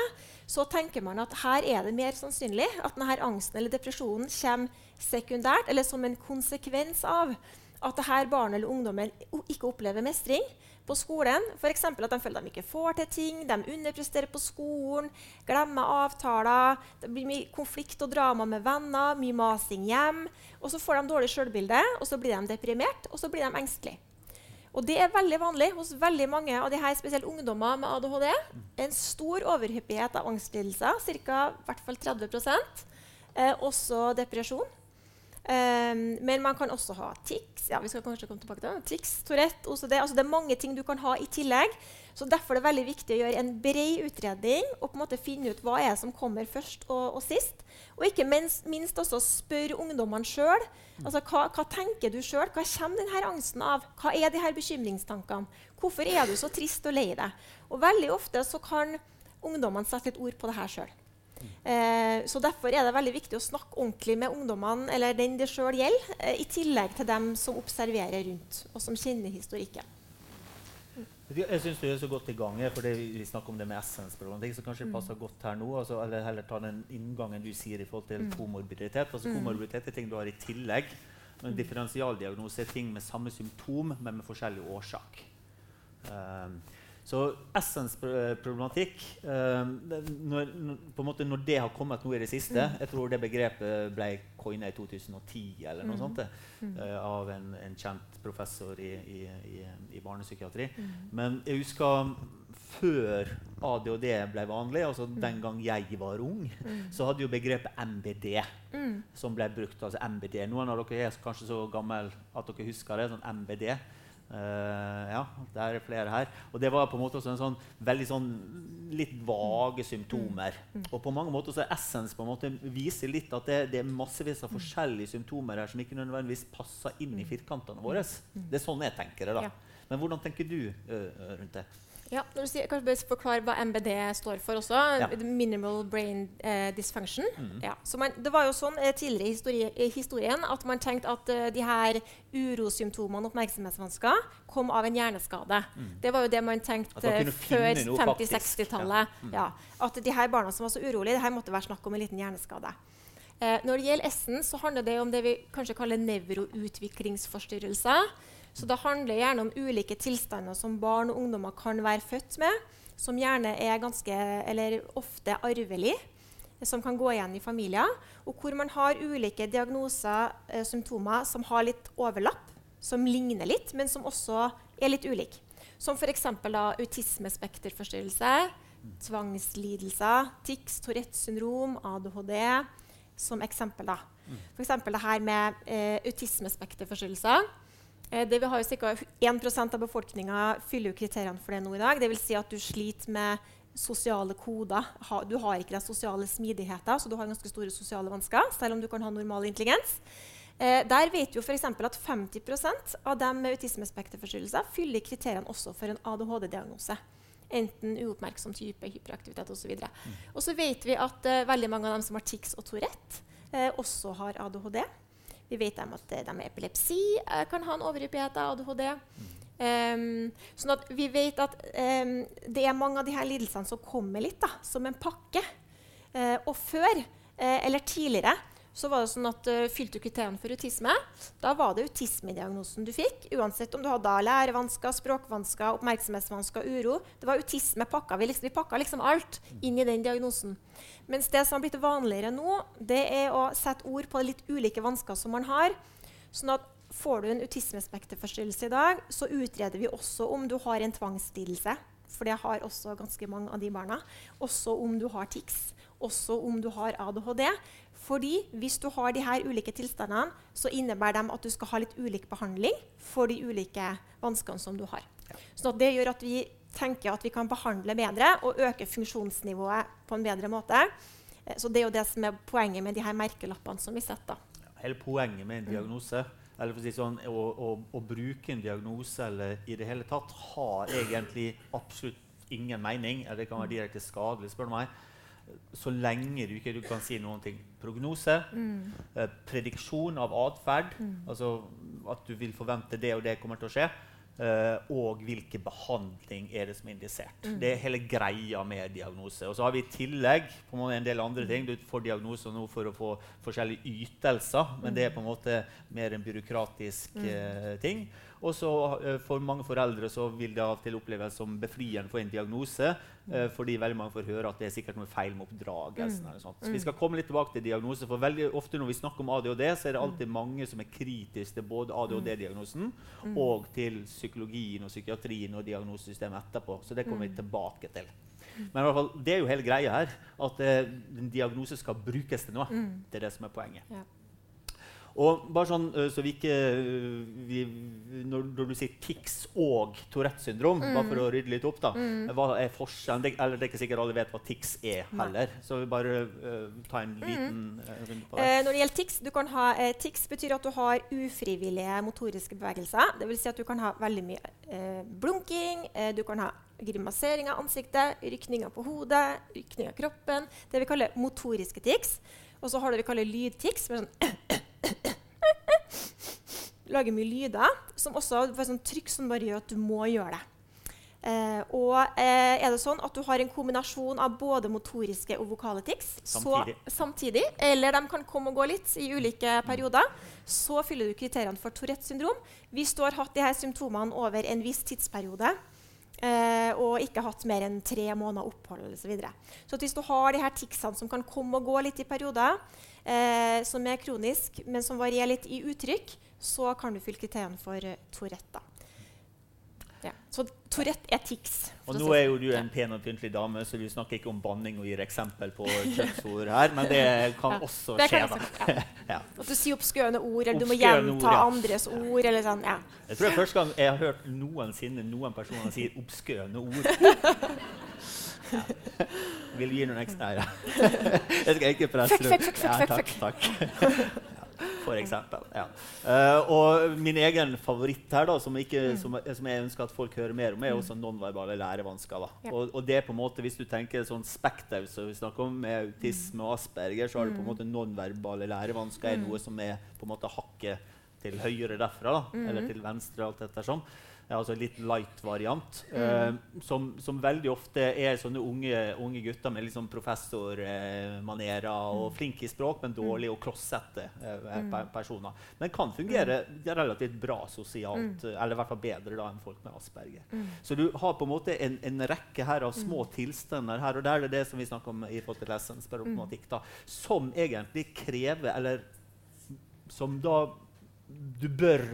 Speaker 2: så tenker man at her er det mer sannsynlig at denne angsten eller depresjonen kommer sekundært eller som en konsekvens av at dette barnet eller ungdommen ikke opplever mestring på skolen. F.eks. at de føler de ikke får til ting, de underpresterer på skolen, glemmer avtaler. Det blir mye konflikt og drama med venner, mye masing hjem. Og så får de dårlig selvbilde, og så blir de deprimert, og så blir de engstelige. Og det er veldig vanlig hos veldig mange av de her, spesielt ungdommer med ADHD. En stor overhyppighet av angstlidelser, ca. 30% eh, Også depresjon. Um, men man kan også ha tics. Ja, vi skal kanskje komme tilbake til. Tics, Tourette, OCD. Altså det er mange ting du kan ha i tillegg. Så Derfor er det veldig viktig å gjøre en bred utredning og på en måte finne ut hva er som kommer først og, og sist. Og ikke minst, minst også spørre ungdommene sjøl. Altså, hva, hva, tenker du sjøl? Hva kommer denne angsten av? Hva er de her bekymringstankene? Hvorfor er du så trist og lei deg? Og veldig ofte så kan ungdommene sette litt ord på det her sjøl. Eh, så Derfor er det veldig viktig å snakke ordentlig med ungdommene eller den det sjøl gjelder, eh, i tillegg til dem som observerer rundt, og som kjenner historikken.
Speaker 1: Jeg syns du er så godt i gang, for vi snakker om det med essensproblematikk. Så kanskje det mm. passer godt her nå. Altså, eller heller ta den inngangen du sier i forhold til mm. komorbiditet. Altså, mm. Komorbiditet er ting du har i tillegg. Men differensialdiagnose er ting med samme symptom, men med forskjellig årsak. Um, så essensproblematikk eh, når, når, det har kommet nå i det siste mm. Jeg tror det begrepet ble coina i 2010 eller noe mm. sånt, mm. uh, av en, en, kjent professor i, i, i, i barnepsykiatri. Men jeg husker før ADHD ble vanlig, altså den gang jeg var ung, så hadde jo begrepet MBD som ble brukt. altså MBD. Noen av dere er kanskje så gamle at dere husker det. sånn MBD Uh, ja, det er flere her. Og det var på en måte også en sånn veldig sånn litt vage symptomer. Mm. Mm. Og på mange måter så er Essence på en måte viser litt at det, det, er massevis av forskjellige symptomer her som ikke nødvendigvis passer inn i firkantene våre. Det er sånn jeg tenker det. da. Men hvordan tenker du uh, rundt det?
Speaker 2: Ja, når du sier, kanskje bare forklare hva MBD står for også. Ja. Minimal Brain eh, Dysfunction. Mm. Ja. Man, det var jo sånn eh, tidligere i, historie, historien at man tenkte at eh, de her urosymptomene og oppmerksomhetsvansker kom av en hjerneskade. Mm. Det var jo det man tenkte man før 50-60-tallet. Ja. Mm. Ja. At de her barna som var så urolige, det her måtte være snakk om en liten hjerneskade. Eh, når det gjelder S-en, så handler det om det vi kanskje kaller nevroutviklingsforstyrrelser. Så det handler gjerne om ulike tilstander som barn og ungdommer kan være født med, som gjerne er ganske, eller ofte arvelig, som kan gå igjen i familier, og hvor man har ulike diagnoser, eh, symptomer, som har litt overlapp, som ligner litt, men som også er litt ulike. Som f.eks. autismespekterforstyrrelse, tvangslidelser, tics, Tourettes syndrom, ADHD, som eksempel. da. F.eks. det her med eh, autismespekterforstyrrelser det vi har jo Ca. 1 av befolkninga fyller jo kriteriene for det nå i dag. Dvs. Si at du sliter med sosiale koder. Du har ikke den sosiale smidigheten, så du har ganske store sosiale vansker, selv om du kan ha normal intelligens. Eh, der vet vi jo for at 50% av dem med autismespekterforstyrrelser fyller kriteriene også for en ADHD-diagnose. Enten uoppmerksom type, hyperaktivitet osv. Og, mm. og så vet vi at uh, veldig mange av dem som har tics og Tourette, uh, også har ADHD. Vi vet at de med epilepsi eh, kan ha en overhyppighet av ADHD. Um, sånn at vi vet at um, det er mange av disse lidelsene som kommer litt da, som en pakke. Uh, og før, uh, eller tidligere, så var det sånn at uh, Fylte du kriteriene for autisme, da var det autismediagnosen du fikk. Uansett om du hadde lærevansker, språkvansker, oppmerksomhetsvansker, uro. Det var autisme pakka. Vi, liksom, vi pakka liksom alt inn i den diagnosen. Mens det som har blitt vanligere nå, det er å sette ord på litt ulike vansker som man har. sånn at Får du en autismespekterforstyrrelse i dag, så utreder vi også om du har en tvangslidelse. For det har også ganske mange av de barna. Også om du har tics. Også om du har ADHD. Fordi hvis du har de her ulike tilstandene, så innebærer de at du skal ha litt ulik behandling for de ulike vanskene som du har. Så det gjør at vi tenker at vi kan behandle bedre og øke funksjonsnivået på en bedre måte. Eh, så det er jo det som er poenget med de her merkelappene som vi setter.
Speaker 1: Hele poenget med en diagnose eller si sånn, å, å, å, bruke en diagnose eller i det hele tatt har egentlig absolutt ingen mening. Eller det kan være direkte skadelig, spør du meg. Så lenge du ikke du kan si noen ting. Prognose, mm. eh, prediksjon av atferd. Mm. Altså at du vil forvente det og det kommer til å skje. Uh, og hvilken behandling er det som er indisert. Mm. Det er hele greia med diagnose. Og så har vi i tillegg en del andre ting. Du får diagnoser nå for å få forskjellige ytelser, men mm. det er på en måte mer en byråkratisk uh, ting. Og så uh, For mange foreldre så vil det av og til oppleves som befriende for en diagnose. Uh, fordi veldig mange får høre at det er sikkert noe feil med oppdragelsen. Mm. Så vi skal komme litt tilbake til diagnose. For veldig ofte når vi snakker om ADHD, så er det alltid mange som er kritiske til både ADHD-diagnosen mm. og til psykologien og psykiatrien og diagnosesystemet etterpå. Så det kommer vi mm. tilbake til. Men i hvert fall, det er jo hele greia her. At eh, en diagnose skal brukes til noe. Mm. Det er det som er poenget. Ja. Og bare sånn, så vi ikke vi, når, når, du sier tics og Tourettes syndrom, mm. bare for å rydde litt opp, da, mm. hva er forskjellen? Det, eller det er ikke sikkert alle vet hva tics er heller. Så vi bare uh, ta en mm. liten mm. runde på det.
Speaker 2: Eh, når det gjelder tics, du kan ha, eh, tics betyr at du har ufrivillige motoriske bevegelser. Det vil si at du kan ha veldig mye eh, blunking, eh, du kan ha grimasering av ansiktet, rykninger på hodet, rykninger av kroppen. Det vi kaller motoriske tics. Og så har du det vi kaller lydtics. med sånn lager mye lyder, som også får sånn trykk som bare gjør at du må gjøre det. Eh, og eh, er det sånn at du har en kombinasjon av både motoriske og vokale tics samtidig. Så, samtidig, eller de kan komme og gå litt i ulike perioder, så fyller du kriteriene for Tourettes syndrom. Hvis du har hatt de her symptomene over en viss tidsperiode, Eh, og ikke hatt mer enn tre måneder opphold osv. Så, videre. så hvis du har de her ticsene som kan komme og gå litt i perioder, eh, som er kronisk, men som varierer litt i uttrykk, så kan du fylle kriteriene for uh, Tourette. Ja. Så Tourette er tics.
Speaker 1: Og nå er jo du en pen og pyntelig dame, så du snakker ikke om banning og gir eksempel på kjønnsord her, men det kan også det skje. Kan
Speaker 2: da. ja. At du sier oppskøende ord, eller du må gjenta ord, andres ord. eller sånn, ja.
Speaker 1: Jeg tror det er første gang jeg har hørt noensinne noen personer si oppskøende ord. Vil du gi noen ekstra? Ja. Jeg skal ikke presse
Speaker 2: fuck, fuck, fuck, fuck,
Speaker 1: fuck, takk for eksempel. Ja. Uh, og min egen favoritt her, da, som, ikke, mm. som, som, jeg ønsker at folk hører mer om, er mm. også nonverbale lærevansker. Ja. Og, og, det er på en måte, Hvis du tenker sånn Spekter, som vi snakker om, med autisme og asperger, så har du på en mm. måte nonverbale lærevansker er noe som er på en måte hakket til høyre derfra, da, eller til venstre. alt ettersom. Sånn altså litt light-variant. Mm. Uh, som, som, veldig ofte er sånne unge, unge gutter med liksom professormanerer uh, og mm. flinke i språk, men dårlige og klossete uh, personer. Men kan fungere mm. relativt bra sosialt, eller i hvert fall bedre da enn folk med Asperger. Så du har på en måte en, en rekke her av små tilstander her, og der er det det som vi snakker om i lessensproblematikk, da, som egentlig krever, eller som da du bør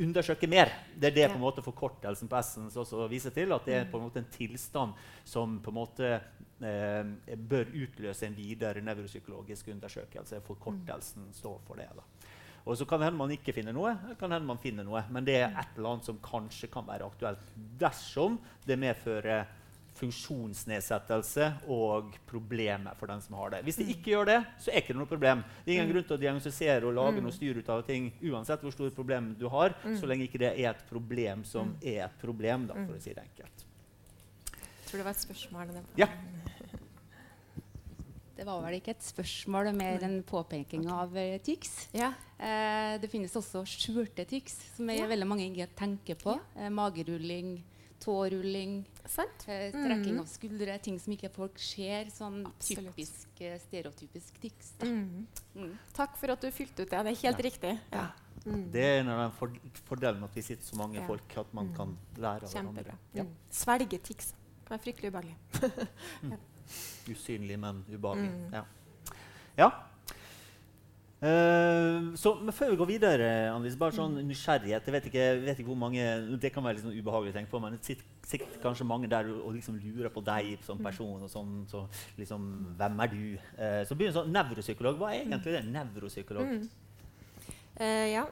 Speaker 1: undersøke mer. Det er det på en måte forkortelsen på Essence også viser til. At det er på en måte en tilstand som på en måte eh, bør utløse en videre nevropsykologisk undersøkelse. Forkortelsen står for det. da. Og så kan det hende man ikke finner noe, kan hende man finner noe, men det er et eller annet som kanskje kan være aktuelt dersom det medfører funksjonsnedsettelse og problemer for den som har det. Hvis de ikke gjør det, så er det ikke noe problem. Det er ingen mm. grunn til å diagnostisere og lage mm. noe styr ut av ting uansett hvor stort problem du har, mm. så lenge ikke det er et problem som mm. er et problem, da, for å si det enkelt.
Speaker 2: Jeg tror det var et spørsmål.
Speaker 1: Ja.
Speaker 6: Det var vel ikke et spørsmål, mer en påpeking av uh, TIX. Ja. Eh, det finnes også skjulte TIX, som ja. veldig mange ikke tenker på. Ja. Uh, magerulling, tårulling, eh, trekking mm. av skuldre. Ting som ikke folk ser. Sånn Absolutt. typisk eh, stereotypisk tics. Mm.
Speaker 2: Mm. Takk for at du fylte ut det. Det er helt ja. riktig. Ja.
Speaker 1: Mm. Det er en av de for fordelene at vi sitter så mange ja. folk, at man kan mm. lære av hverandre. Ja.
Speaker 2: Mm. Svelgetics kan være fryktelig ubehagelig.
Speaker 1: Usynlig, men ubehagelig. Ja. Uh, så, men Før vi går videre, Annelise, bare sånn mm. nysgjerrighet. Jeg vet ikke, vet ikke hvor mange, Det kan være litt sånn ubehagelig å tenke på, men det sitter kanskje mange der og, liksom lurer på deg som mm. person. og sånn, så liksom, Hvem er du? Uh, så begynner sånn, Nevropsykolog. Hva er egentlig det? Nevropsykolog? Mm.
Speaker 2: Uh, ja,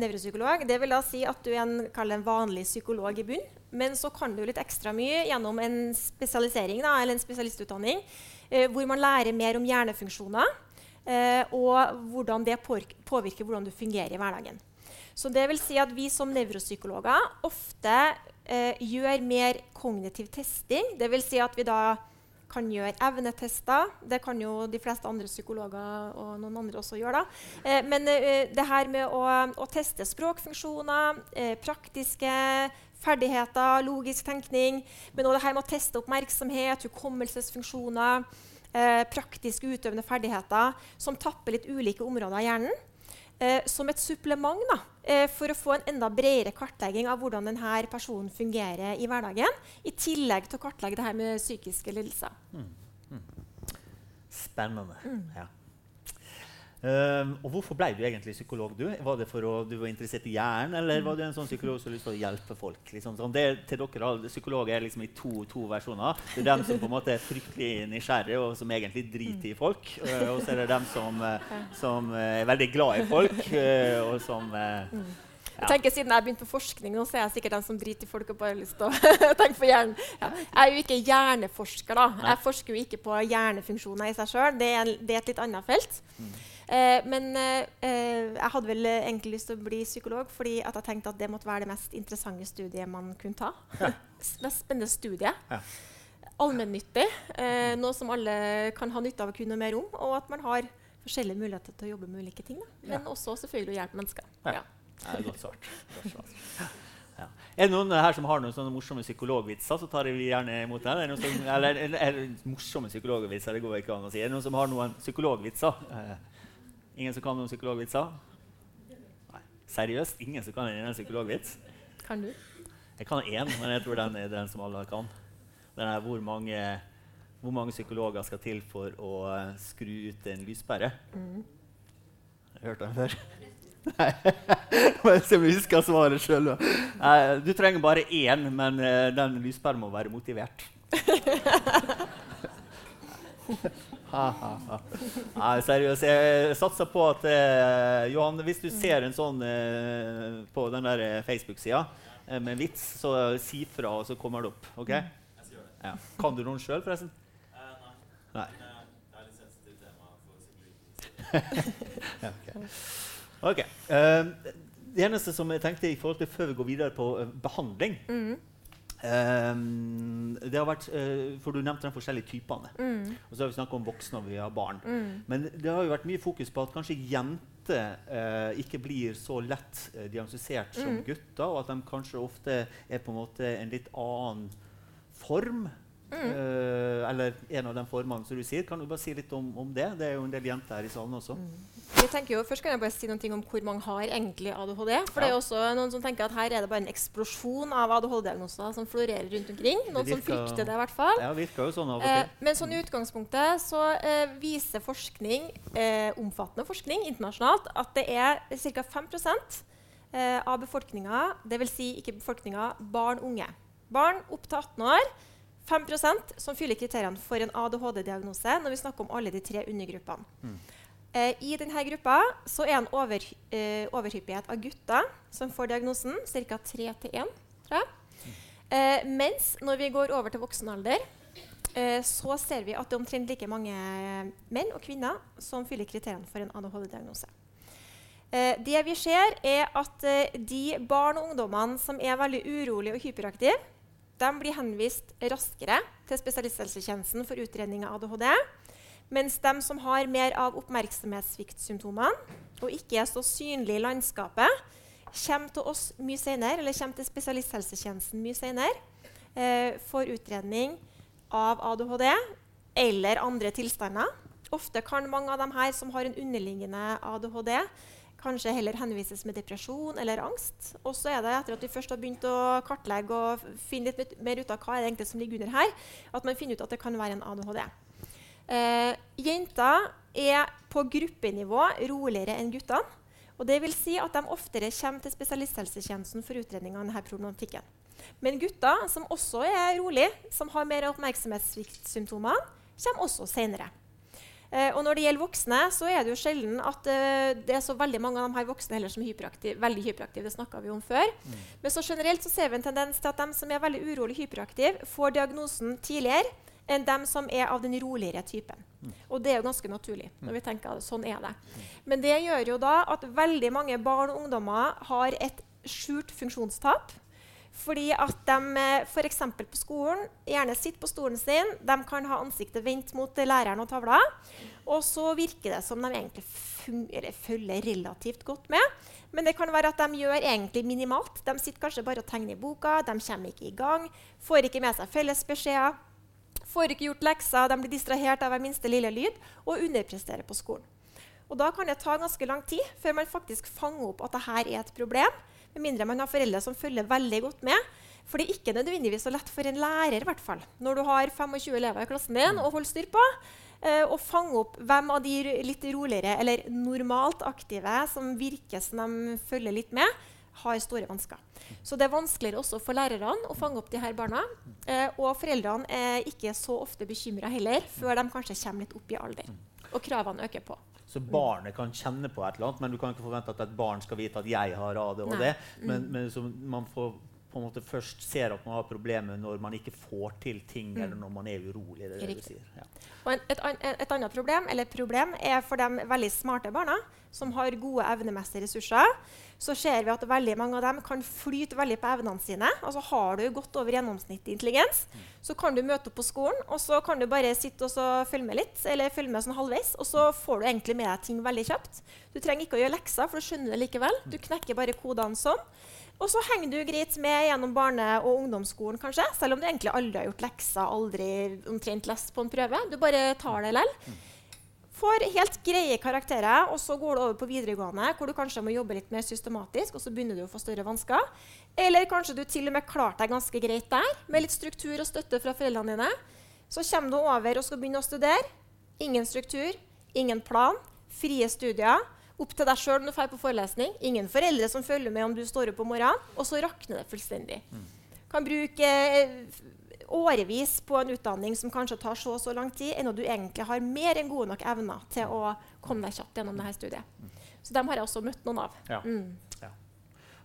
Speaker 2: Nevropsykolog det vil da si at du er en, en vanlig psykolog i bunn. Men så kan du litt ekstra mye gjennom en spesialisering da, eller en spesialistutdanning hvor man lærer mer om hjernefunksjoner. Eh, og hvordan det påvirker hvordan du fungerer i hverdagen. Så det vil si at Vi som nevropsykologer ofte eh, gjør mer kognitiv testing. Det vil si at vi da kan gjøre evnetester. Det kan jo de fleste andre psykologer og noen andre også gjøre. Eh, men eh, det her med å, å teste språkfunksjoner, eh, praktiske ferdigheter, logisk tenkning, men òg det her med å teste oppmerksomhet, hukommelsesfunksjoner eh, praktiske utøvende ferdigheter som tapper litt ulike områder av hjernen. Eh, som et supplement da, eh, for å få en enda bredere kartlegging av hvordan denne personen fungerer i hverdagen. I tillegg til å kartlegge det her med psykiske lidelser. Mm. Mm.
Speaker 1: Spennende. Mm. Ja. Um, og hvorfor ble du egentlig psykolog? du? Var det for å du var interessert i hjernen, eller var du en sånn psykolog som lyst til å hjelpe folk? Liksom, sånn. det, til dere, Psykologer er liksom i to, to, versjoner. Det er dem som på en måte er fryktelig nysgjerrige og som egentlig driter i folk. Uh, og så er det dem som, uh, som uh, er veldig glad i folk, og som ja.
Speaker 2: Jeg tenker Siden jeg begynte på forskning, nå, så er jeg sikkert den som driter i folk og bare har lyst til å tenke på hjernen. Ja. Jeg er jo ikke hjerneforsker. da. Jeg forsker jo ikke på hjernefunksjoner i seg sjøl. Det, det, er et litt annet felt. Mm. Eh, men eh, eh, jeg hadde vel egentlig lyst til å bli psykolog fordi jeg tenkte at det måtte være det mest interessante studiet man kunne ta. Ja. mest spennende studie. Ja. Allmennyttig. Eh, noe som alle kan ha nytte av å kunne mer om. Og at man har forskjellige muligheter til å jobbe med ulike ting. Da. Men ja. også selvfølgelig å hjelpe mennesker.
Speaker 1: Ja. Det er godt svart. Godt svart. Ja. Er det noen her som har noen sånne morsomme psykologvitser, så tar vi gjerne imot dem. Er det som, eller, eller, eller, morsomme psykologvitser, det går ikke an å si. Er det noen som har noen psykologvitser? Eh, Ingen som kan noen psykologvitser? Nei. Seriøst? Ingen som kan en psykologvits?
Speaker 2: Kan du?
Speaker 1: Jeg kan én, men jeg tror den er den som alle kan. Den er hvor mange, hvor mange psykologer skal til for å uh, skru ut en lyspære. Mm. Hørt den før? Nei. Så vi husker svaret sjøl. Du trenger bare én, men uh, den lyspæren må være motivert. Nei, seriøst. Jeg satser på at eh, Johan, hvis du ser en sånn eh, på den der Facebook-sida eh, med vits, så si fra, og så kommer det opp. ok? Ja. Kan du noen sjøl, forresten? nei. nei. okay. okay. Uh, det eneste som jeg tenkte i forhold til før vi går videre på uh, behandling mm. Um, det har vært, uh, for Du nevnte de forskjellige typene. Mm. Og så har vi snakka om voksne og vi har barn. Mm. Men det har jo vært mye fokus på at kanskje jenter ikke blir så lett diagnostisert som mm. gutter, og at de kanskje ofte er på en måte en litt annen form Mm. Uh, eller en av de formene som du sier. Kan du bare si litt om, om, det? Det er jo en del jenter her i salen også. Mm.
Speaker 2: Jeg tenker jo, først kan jeg bare si noe om hvor mange har egentlig ADHD. For ja. det er jo også noen som tenker at her er det bare en eksplosjon av ADHD-diagnoser som florerer rundt omkring. Noen virker, som frykter det, i hvert fall.
Speaker 1: Ja, virker jo sånn av og
Speaker 2: til. Uh, men sånn i utgangspunktet så uh, viser forskning, omfattende forskning internasjonalt, at det er ca. 5 eh, av befolkninga, dvs. Si ikke befolkninga, barn unge. Barn opp til 18 år 5% som fyller kriteriene for en ADHD-diagnose når vi snakker om alle de tre undergruppene. Mm. Eh, I denne gruppa så er en over, eh, overhyppighet av gutter som får diagnosen, ca. 3 til 1. jeg. Eh, mens når vi går over til voksen alder, eh, så ser vi at det er omtrent like mange menn og kvinner som fyller kriteriene for en ADHD-diagnose. Eh, det vi ser, er at eh, de barn og ungdommene som er veldig urolige og hyperaktive, de blir henvist raskere til spesialisthelsetjenesten for utredning av ADHD. Mens de som har mer av oppmerksomhetssviktsymptomene og ikke er så synlige i landskapet, kommer til oss mye senere, eller til spesialisthelsetjenesten mye senere eh, for utredning av ADHD eller andre tilstander. Ofte kan mange av dem her som har en underliggende ADHD, kanskje heller henvises med depresjon eller angst. Og så er det etter at vi først har begynt å kartlegge og finne litt mer ut av hva er det egentlig som ligger under her, at man finner ut at det kan være en ADHD. Eh, jenter er på gruppenivå roligere enn guttene. Og det vil si at de oftere kommer til spesialisthelsetjenesten for utredning av denne problematikken. Men gutter som også er rolig, som har mer oppmerksomhetssviktsymptomer, kommer også senere. Eh, og når det gjelder voksne, så er det jo sjelden at uh, det er så veldig mange av de her voksne heller som er hyperaktive. veldig hyperaktive, Det snakka vi om før. Mm. Men så generelt så ser vi en tendens til at de som er veldig urolig hyperaktive, får diagnosen tidligere enn dem som er av den roligere typen. Mm. Og det er jo ganske naturlig. når vi tenker at Sånn er det. Mm. Men det gjør jo da at veldig mange barn og ungdommer har et skjult funksjonstap. Fordi at de eh, f.eks. på skolen gjerne sitter på stolen sin, de kan ha ansiktet vendt mot læreren og tavla, og så virker det som de egentlig følger relativt godt med. Men det kan være at de gjør egentlig minimalt. De sitter kanskje bare og tegner i boka, de kommer ikke i gang, får ikke med seg fellesbeskjeder, får ikke gjort lekser, de blir distrahert av hver minste lille lyd og underpresterer på skolen. Og Da kan det ta ganske lang tid før man faktisk fanger opp at dette er et problem med mindre man har foreldre som følger veldig godt med. For det er ikke nødvendigvis så lett for en lærer hvert fall, når du har 25 elever i klassen din å holde styr på, eh, å fange opp hvem av de litt roligere eller normalt aktive som virker som de følger litt med, har store vansker. Så det er vanskeligere også for lærerne å fange opp de her barna. Eh, og foreldrene er ikke så ofte bekymra heller, før de kanskje kommer litt opp i alder. Og kravene øker på.
Speaker 1: Så barnet kan kjenne på et eller annet, men du kan ikke forvente at et barn skal vite at 'jeg har ADHD'. Mm. Men, men man får på en måte først ser at man har problemer når man ikke får til ting, mm. eller når man er urolig. Det det
Speaker 2: sier. Ja. Et, et, annet problem, problem er for de veldig smarte barna som har gode evnemessige ressurser så ser vi at veldig mange av dem kan flyte veldig på evnene sine. Altså Har du gått over gjennomsnittlig intelligens, så kan du møte opp på skolen og så kan du bare sitte og følge med litt, eller følge med sånn halvveis, og så får du egentlig med deg ting veldig kjapt. Du trenger ikke å gjøre lekser, for du skjønner det likevel. Du knekker bare kodene sånn. Og så henger du greit med gjennom barne- og ungdomsskolen, kanskje, selv om du egentlig aldri har gjort lekser, aldri omtrent lest på en prøve. Du bare tar det likevel får helt greie karakterer, og så går du over på videregående, hvor du kanskje må jobbe litt mer systematisk, og så begynner du å få større vansker. Eller kanskje du til og med klarte deg ganske greit der, med litt struktur og støtte fra foreldrene dine. Så kommer du over og skal begynne å studere. Ingen struktur, ingen plan, frie studier. Opp til deg sjøl når du drar på forelesning. Ingen foreldre som følger med om du står opp om morgenen. Og så rakner det fullstendig. Mm. Kan bruke eh, årevis på en utdanning som kanskje tar så og så lang tid, enn at du egentlig har mer enn gode nok evner til å komme deg kjapt gjennom dette studiet. Så dem har jeg også møtt noen av. Ja. Mm.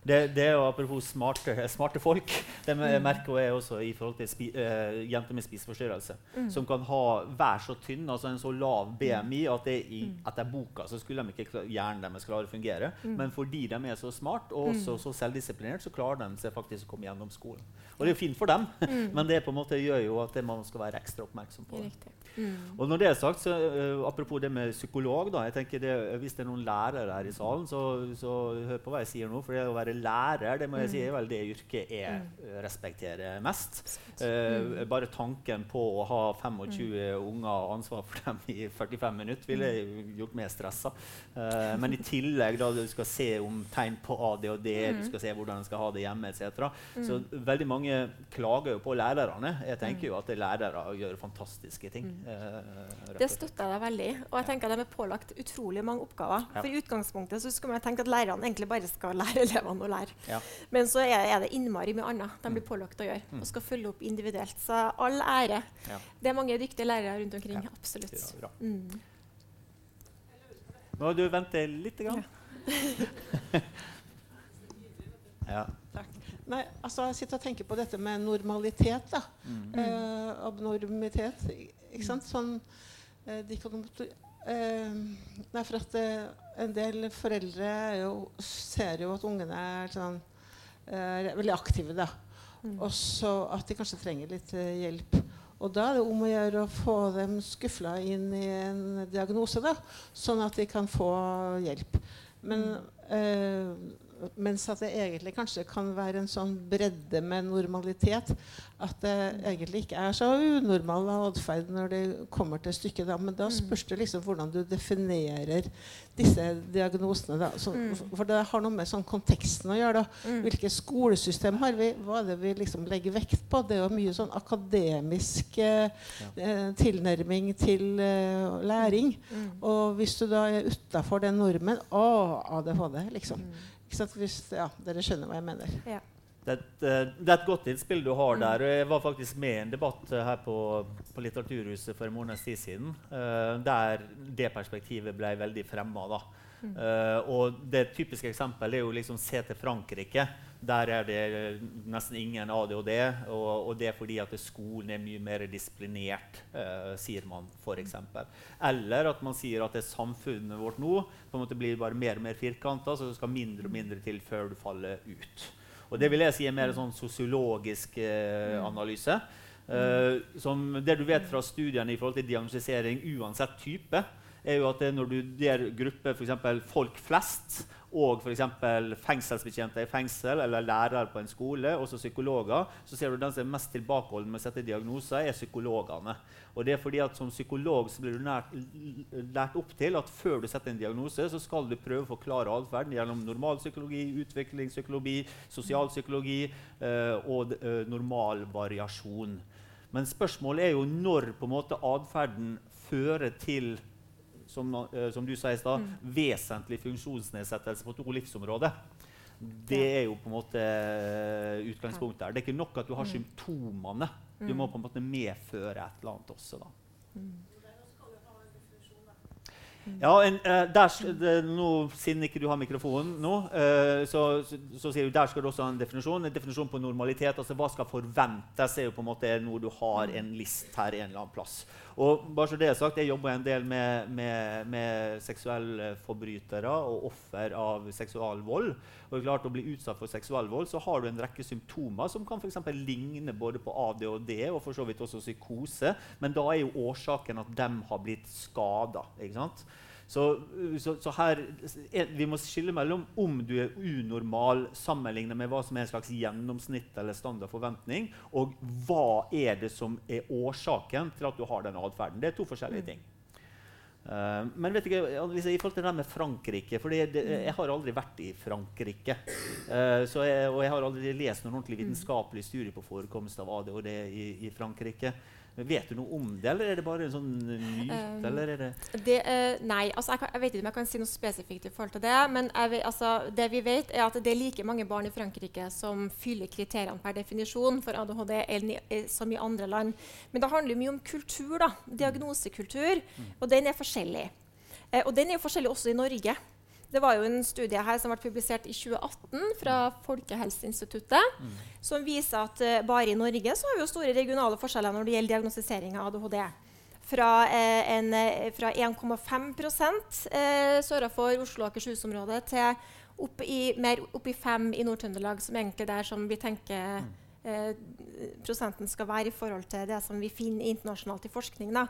Speaker 1: Det, det, jo apropos smarte, smarte folk. Det mm. merker jeg også i forhold til spi, uh, jenter med spiseforstyrrelse. Mm. Som kan ha, være så tynn, altså en så lav BMI, at det i, mm. etter boka så skulle de ikke hjernen deres klare å fungere. Mm. Men fordi de er så smart og også, mm. så selvdisiplinert, så klarer de seg faktisk å komme gjennom skolen. Og det er jo fint for dem, mm. men det på en måte gjør jo at man skal være ekstra oppmerksom på det. Og når det er sagt, så uh, apropos det med psykolog da, jeg tenker det, Hvis det er noen lærere her i salen, så, så hør på hva jeg sier nå. for det å være lærer det må jeg si er vel det yrket jeg mm. respekterer mest. Uh, bare tanken på å ha 25 mm. unger og ansvar for dem i 45 minutter ville gjort meg stressa. Uh, men i tillegg da du skal se om tegn på ADHD, du skal se hvordan en skal ha det hjemme etc. Så veldig mange klager jo på lærerne. Jeg tenker jo at lærere gjør fantastiske ting.
Speaker 2: Uh, det støtter jeg deg veldig Og jeg tenker at de er pålagt utrolig mange oppgaver. For i utgangspunktet så skulle man tenke at lærerne egentlig bare skal lære elevene å lære. Ja. Men så er, er, det innmari mye annet de blir mm. pålagt å gjøre. Mm. Og skal følge opp individuelt. Så all ære. Ja. Det er mange dyktige lærere rundt omkring. Ja. Absolutt. Mm.
Speaker 1: Må du vente litt? Grann.
Speaker 5: ja. Takk. Nei, altså Jeg sitter og tenker på dette med normalitet. da. Mm. Eh, abnormitet. Ikke sant? Sånn eh, eh, Nei, for at eh, en del foreldre jo, ser jo at ungene er sånn, eh, veldig aktive. da. Mm. Og så at de kanskje trenger litt eh, hjelp. Og da er det om å gjøre å få dem skufla inn i en diagnose, da, sånn at de kan få hjelp. Men mm. eh, mens at det egentlig kanskje kan være en sånn bredde med normalitet at det egentlig ikke er så unormal atferd når det kommer til stykket. Da. Men da mm. spørs det liksom hvordan du definerer disse diagnosene. Så, mm. for det har noe med sånn konteksten å gjøre. da. Hvilke skolesystem har vi? Hva er det vi liksom legger vekt på? Det er jo mye sånn akademisk eh, eh tilnærming til eh, læring. Og hvis du da er utafor den normen Å, ADHD, liksom. Hvis, ja, dere skjønner hva jeg mener. Ja.
Speaker 1: Det, er, det, er et godt innspill du har der. Jeg var faktisk med i en debatt eh, her på, på Litteraturhuset for en måneds tid siden, uh, der det perspektivet ble veldig fremma. Mm. Uh, og det typiske eksempelet er jo liksom se til Frankrike. Der er det nesten ingen ADHD. Og, og det er fordi at skolen er mye mer disiplinert, uh, sier man f.eks. Eller at man sier at det samfunnet vårt nå på en måte blir bare mer og mer firkanta, så det skal mindre og mindre til før du faller ut. Og det vil jeg si er mer en sånn sosiologisk eh, mm. analyse. Uh, som det du vet fra studiene i forhold til diagnostisering uansett type, er jo at når du der gruppe f.eks. folk flest og f.eks. fengselsbetjenter i fengsel eller lærere på en skole, også psykologer, så ser du den som er mest tilbakeholden med å sette diagnoser, er psykologene. Og det er fordi at Som psykolog så blir du nært, lært opp til at før du setter en diagnose, så skal du prøve å forklare atferden gjennom normalpsykologi, utviklingspsykologi, sosialpsykologi eh, og eh, normal variasjon. Men spørsmålet er jo når på en måte atferden fører til som, uh, som du sa i stad, mm. vesentlig funksjonsnedsettelse på to livsområder. Det er jo på en måte uh, utgangspunktet her. Det er ikke nok at du har mm. symptomene. Du må mm. på en måte medføre et eller annet også. da. Mm. Ja, en, uh, der, det, nå, Siden ikke du har mikrofonen nå, uh, så, så, så, sier du der skal du også ha en definisjon. En definisjon på normalitet. altså Hva skal forventes, er jo på en måte noe du har en list her en eller annen plass. Og bare så det er sagt, Jeg jobber en del med, med, med seksualforbrytere og offer av seksualvold. Og det er klart Å bli utsatt for seksualvold så har du en rekke symptomer som kan for ligne både på ADHD og for så vidt også psykose. Men da er jo årsaken at de har blitt skada. Så, så, så, her, Vi må skille mellom om du er unormal sammenlignet med hva som er en slags gjennomsnitt eller standard forventning, og hva er det som er årsaken til at du har den atferden. Det er to forskjellige ting. Uh, men vet ikke, hvis jeg, i forhold til det med Frankrike for Jeg har aldri vært i Frankrike. Uh, jeg, og jeg har aldri lest noen ordentlig vitenskapelig studie på forekomst av ADHD i, i Frankrike. Vet du noe om det, eller er det bare en sånn myte? Um, eller det,
Speaker 2: det uh, Nei, altså jeg, kan, jeg, vet ikke om jeg kan si noe spesifikt i forhold til det. Men jeg, altså, det vi vet, er at det er like mange barn i Frankrike som fyller kriteriene per definisjon for ADHD eh, som i andre land. Men det handler mye om kultur, da. Diagnosekultur. Mm. Og den er forskjellig. Uh, og den er jo forskjellig også i Norge. Det var jo en studie her som ble publisert i 2018 fra Folkehelseinstituttet, mm. som viser at uh, bare i Norge så har vi jo store regionale forskjeller når det gjelder diagnostisering av ADHD. Fra, eh, eh fra 1,5 eh, sørafor Oslo og Akershus-området til opp i, mer opp i 5 i Nord-Trøndelag, som egentlig der som vi tenker mm eh, prosenten skal være i forhold til det som vi finner internasjonalt i forskning. Da.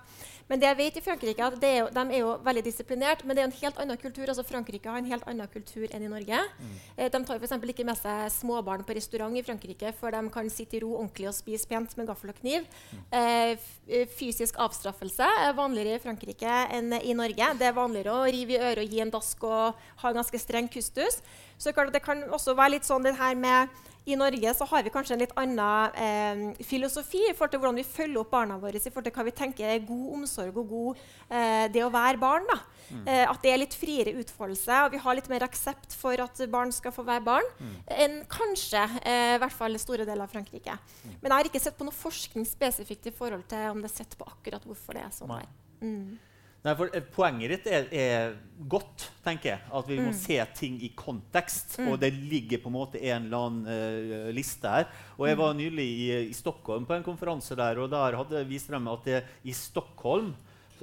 Speaker 2: Men det jeg vet i Frankrike, at er jo, de er jo veldig disiplinert, men det er en helt annen kultur. altså Frankrike har en helt annen kultur enn i Norge. Mm. Eh, de tar f.eks. ikke med seg småbarn på restaurant i Frankrike før de kan sitte i ro ordentlig og spise pent med gaffel og kniv. Mm. Eh, fysisk avstraffelse er vanligere i Frankrike enn i Norge. Det er vanligere å rive i øret og gi en dask og ha en ganske streng kustus. Så det kan også være litt sånn det her med i Norge så har vi kanskje en litt annen eh, filosofi i forhold til hvordan vi følger opp barna våre. i forhold til hva vi tenker er god omsorg og god eh, det å være barn. Mm. Eh, at det er litt friere utfoldelse, og vi har litt mer aksept for at barn skal få være barn mm. enn kanskje eh, i hvert fall store deler av Frankrike. Mm. Men jeg har ikke sett på noe forskning spesifikt i forhold til om det er sett på akkurat hvorfor det er sånn.
Speaker 1: Mm. Nei, for eh, Poenget ditt er, er, godt, tenker jeg. At vi mm. må se ting i kontekst. Mm. Og det ligger på en måte en eller annen uh, liste her. Og Jeg var mm. nylig i, i, Stockholm på en konferanse der, og der hadde vist de at det, i Stockholm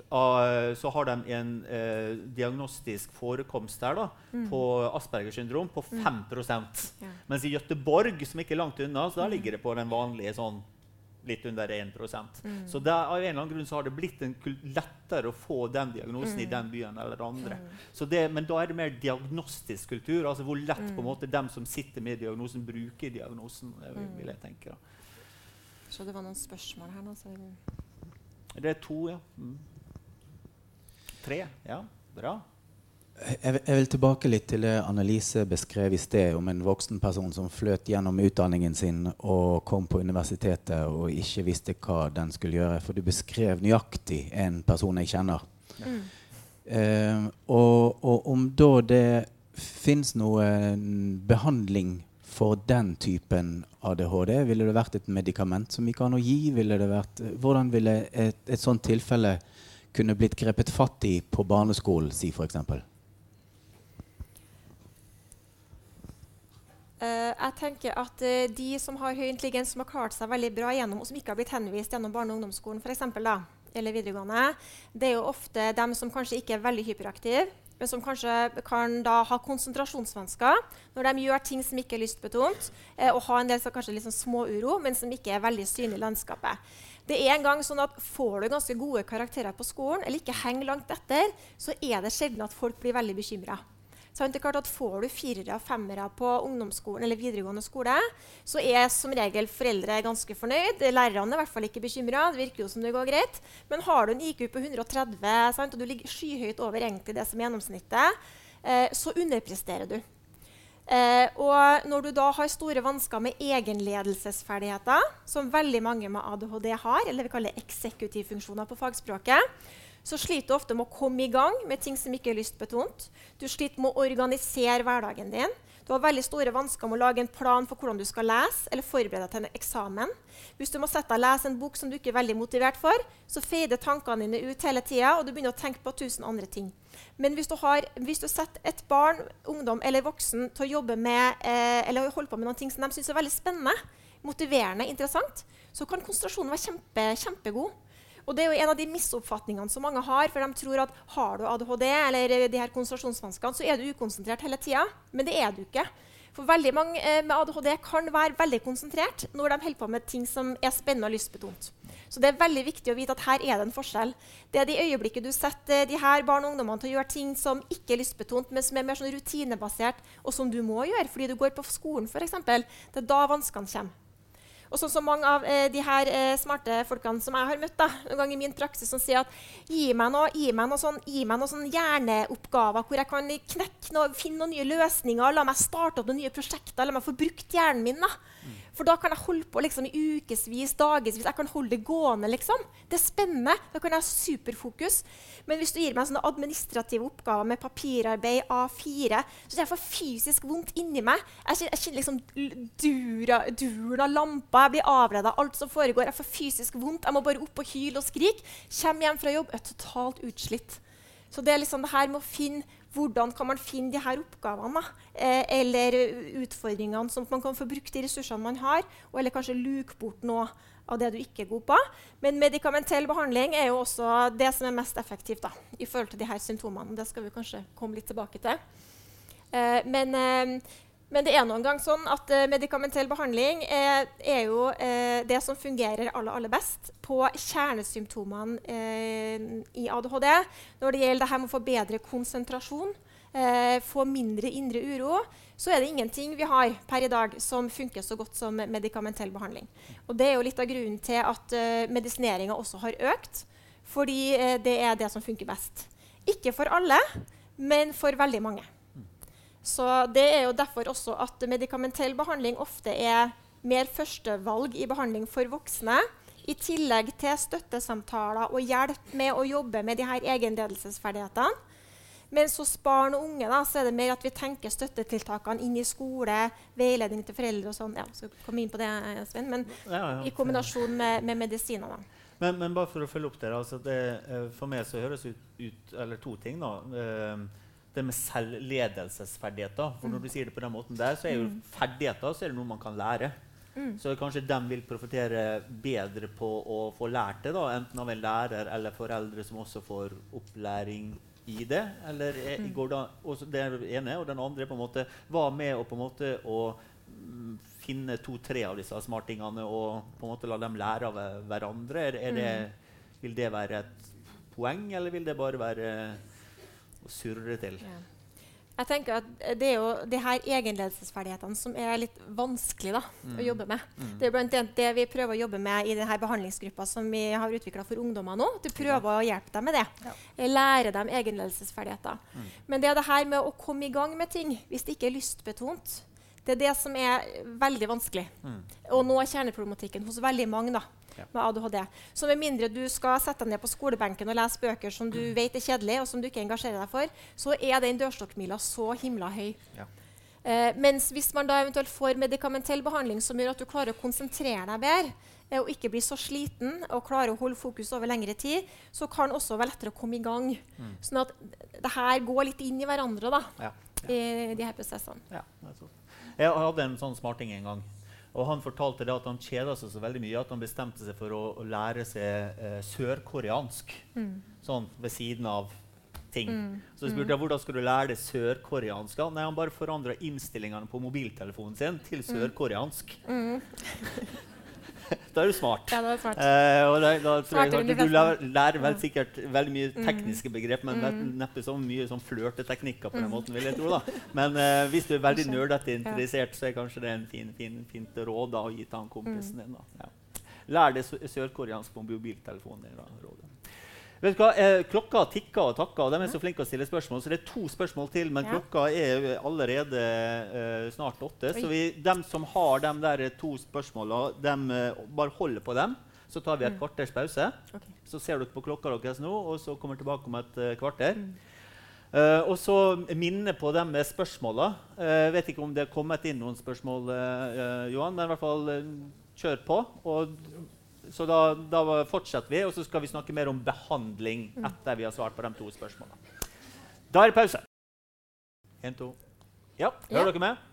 Speaker 1: uh, så har de en uh, diagnostisk forekomst der da, mm. på Aspergers syndrom på 5 mm. ja. Mens i Gøteborg, som ikke er langt unna, så der mm. ligger det på den vanlige sånn litt under 1 mm. Så der, av en eller annen grunn så har det blitt lettere å få den diagnosen mm. i den byen eller andre. Mm. Det, men da er det mer diagnostisk kultur. altså Hvor lett på en mm. måte dem som sitter med diagnosen, bruker diagnosen. vil mm. jeg tenke.
Speaker 2: Så det var noen spørsmål her nå.
Speaker 1: Det er to, ja. Mm. Tre. Ja, bra.
Speaker 7: Jeg, vil tilbake litt til det Annelise beskrev i sted, om en voksen person som fløt gjennom utdanningen sin og kom på universitetet og ikke visste hva den skulle gjøre. For du beskrev nøyaktig en person jeg kjenner. Mm. Eh, og, og, om da det fins noen behandling for den typen ADHD, ville det vært et medikament som gikk an å gi? Ville vært, hvordan ville et, et sånt tilfelle kunne blitt grepet fatt i på barneskolen, si f.eks.?
Speaker 2: Uh, jeg tenker at uh, De som har høy intelligens, som har klart seg veldig bra gjennom, og som ikke har blitt henvist gjennom barne- og ungdomsskolen, for eksempel, da, eller videregående, det er jo ofte dem som kanskje ikke er veldig hyperaktive, men som kanskje kan da ha konsentrasjonsvansker når de gjør ting som ikke er lystbetont, uh, og har en del kanskje litt sånn småuro, men som ikke er veldig synlig i landskapet. Det er en gang sånn at Får du ganske gode karakterer på skolen, eller ikke henger langt etter, så er det sjelden at folk blir veldig bekymra. Sant? Det er klart at Får du firere og femmere på ungdomsskolen eller videregående skole, så er som regel foreldre ganske fornøyd. Lærerne er i hvert fall ikke bekymra. Det virker jo som det går greit. Men har du en IQ på 130 sant? og du ligger skyhøyt over egentlig det som er gjennomsnittet, eh, så underpresterer du. Eh, og når du da har store vansker med egenledelsesferdigheter, som veldig mange med ADHD har, eller vi kaller eksekutivfunksjoner på fagspråket, så sliter du ofte med å komme i gang med ting som ikke er lystbetont. Du sliter med å organisere hverdagen din. Du har veldig store vansker med å lage en plan for hvordan du skal lese eller forberede deg til en eksamen. Hvis du må sette deg og lese en bok som du ikke er veldig motivert for, så feider tankene dine ut hele tida, og du begynner å tenke på tusen andre ting. Men hvis du, har, hvis du setter et barn, ungdom eller voksen til å jobbe med, eh, eller holde på med noen ting som de syns er veldig spennende, motiverende, interessant, så kan konsentrasjonen være kjempe, kjempegod. Og det er jo en av de misoppfatningene som mange har. For de tror at har du ADHD eller de her konsentrasjonsvanskene, så er du ukonsentrert hele tida. Men det er du ikke. For veldig mange eh, med ADHD kan være veldig konsentrert når de holder på med ting som er spennende og lystbetont. Så det er veldig viktig å vite at her er det en forskjell. Det er det øyeblikket du setter de her barn og ungdommene til å gjøre ting som ikke er lystbetont, men som er mer sånn rutinebasert, og som du må gjøre fordi du går på skolen, f.eks. Det er da vanskene kommer. Og sånn som mange av eh, de her eh, smarte folkene som jeg har møtt da, noen gang i min praksis, som sier at gi meg noe, gi meg noe sånn, gi meg noe sånn hjerneoppgaver hvor jeg kan knekke noe, finne noen nye løsninger, la meg starte opp noen nye prosjekter, la meg få brukt hjernen min. da. For da kan jeg holde på liksom, i ukevis, dagevis. Jeg kan holde det gående. liksom. Det er spennende. Da kan jeg ha superfokus. Men hvis du gir meg sånne administrative oppgaver med papirarbeid, A4, så jeg får fysisk vondt inni meg. Jeg kjenner, jeg kjenner liksom duren av lamper. Jeg blir avleda av alt som foregår. Jeg får fysisk vondt. Jeg må bare opp og hyle og skrike. Kommer hjem fra jobb, er totalt utslitt. Så det er liksom det her med å finne hvordan kan man finne de her oppgavene eh, eller utfordringene, sånn at man kan få brukt de ressursene man har, og eller kanskje luke bort noe av det du ikke er god på. Men medikamentell behandling er jo også det som er mest effektivt da, i forhold til de her symptomene. Det skal vi kanskje komme litt tilbake til. Eh, men, eh, men, det er noen gang sånn at eh, medikamentell behandling er, er jo eh, det som fungerer aller, aller best på kjernesymptomene eh, i ADHD. Når det gjelder det her med å få bedre konsentrasjon, eh, få mindre indre uro, så er det ingenting vi har per i dag som funker så godt som medikamentell behandling. Og det er jo litt av grunnen til at uh, medisineringa også har økt. Fordi det er det som funker best. Ikke for alle, men for veldig mange. Så Det er jo derfor også at medikamentell behandling ofte er mer førstevalg i behandling for voksne. I tillegg til støttesamtaler og hjelp med å jobbe med de her egenledelsesferdighetene. Mens hos barn og unge da, så er det mer at vi tenker støttetiltakene inn i skole, veiledning til foreldre og sånn. Ja, skal komme inn på det, Sven, men ja, ja, i kombinasjon med, med medisiner.
Speaker 1: Men, men, bare for å følge opp dere, altså det, eh, For meg så høres ut, ut eller to ting. da. Uh, det med selvledelsesferdigheter. For når du sier det på den måten der, så er jo mm. ferdigheter så er det noe man kan lære. Mm. Så kanskje de vil profitere bedre på å få lært det, da, enten av en lærer eller foreldre som også får opplæring i det. Eller er, mm. går da, det ene, og den andre på en måte, var med å, på en måte, å mm, finne to-tre av disse smartingene og på en måte la dem lære av hverandre. Er, er det, mm. vil det være et poeng, eller vil det bare være å det til. Ja.
Speaker 2: Jeg tenker at Det er jo de her egenledelsesferdighetene som er litt vanskelig da, mm. å jobbe med. Mm. Det er blant annet det vi prøver å jobbe med i denne behandlingsgruppa som vi har utvikla for ungdommer nå. Du prøver ja. å hjelpe dem med det. Ja. Lære dem egenledelsesferdigheter. Mm. Men det er det her med å komme i gang med ting hvis det ikke er lystbetont. Det er det som er veldig vanskelig. Mm. Å nå kjerneproblematikken hos veldig mange. da med ADHD. Så med mindre du skal sette deg ned på skolebenken og lese bøker som du vet er kjedelige, og som du ikke engasjerer deg for, så er den dørstokkmila så himla høy. Ja. Eh, mens hvis man da eventuelt får medikamentell behandling som gjør at du klarer å konsentrere deg bedre, eh, og ikke blir så sliten og klarer å holde fokus over lengre tid, så kan det også være lettere å komme i gang. Mm. Sånn at det her går litt inn i hverandre da, ja. Ja. i de her prosessene.
Speaker 1: Ja, jeg hadde en sånn smarting en gang. Og han fortalte det at han kjeda seg så veldig mye at han bestemte seg for å, å lære seg eh, sørkoreansk. Mm. Sånn ved siden av ting. Mm. Så jeg spurte jeg, hvordan skal du lære deg sørkoreansk. Nei, Han bare forandra innstillingene på mobiltelefonen sin til mm. sørkoreansk. Mm. da er du smart.
Speaker 2: Ja, er smart.
Speaker 1: Eh, og da, da tror jeg, du, du lærer, lærer vel sikkert veldig mye mm. tekniske begrep, men mm. neppe så mye sånn flørteteknikker på den mm. måten. vil jeg tro da. Men eh, hvis du er veldig nerdete interessert, så er kanskje det en fin, fin, fint råd da, å gi til han kompisen din. da. Ja. Lær deg sørkoreansk på mobiltelefonen din. da, rådet. Vet du hva? Eh, klokka tikker og takker, og de er så flinke å stille spørsmål. Så det er to spørsmål til, men ja. klokka er allerede eh, snart åtte. Oi. Så vi, dem som har de der to spørsmåla, eh, bare holder på dem. Så tar vi et mm. kvarters pause. Okay. Så ser dere på klokka deres nå, og så kommer tilbake om et uh, kvarter. Mm. Uh, og så minne på dem med spørsmåla. Uh, vet ikke om det er kommet inn noen spørsmål, Johan, men i hvert fall kjør på. Og så da, da, fortsetter vi, og så skal vi snakke mer om behandling mm. etter vi har svart på de to spørsmålene. Da er det pause. En, to. Ja, hører ja. dere meg?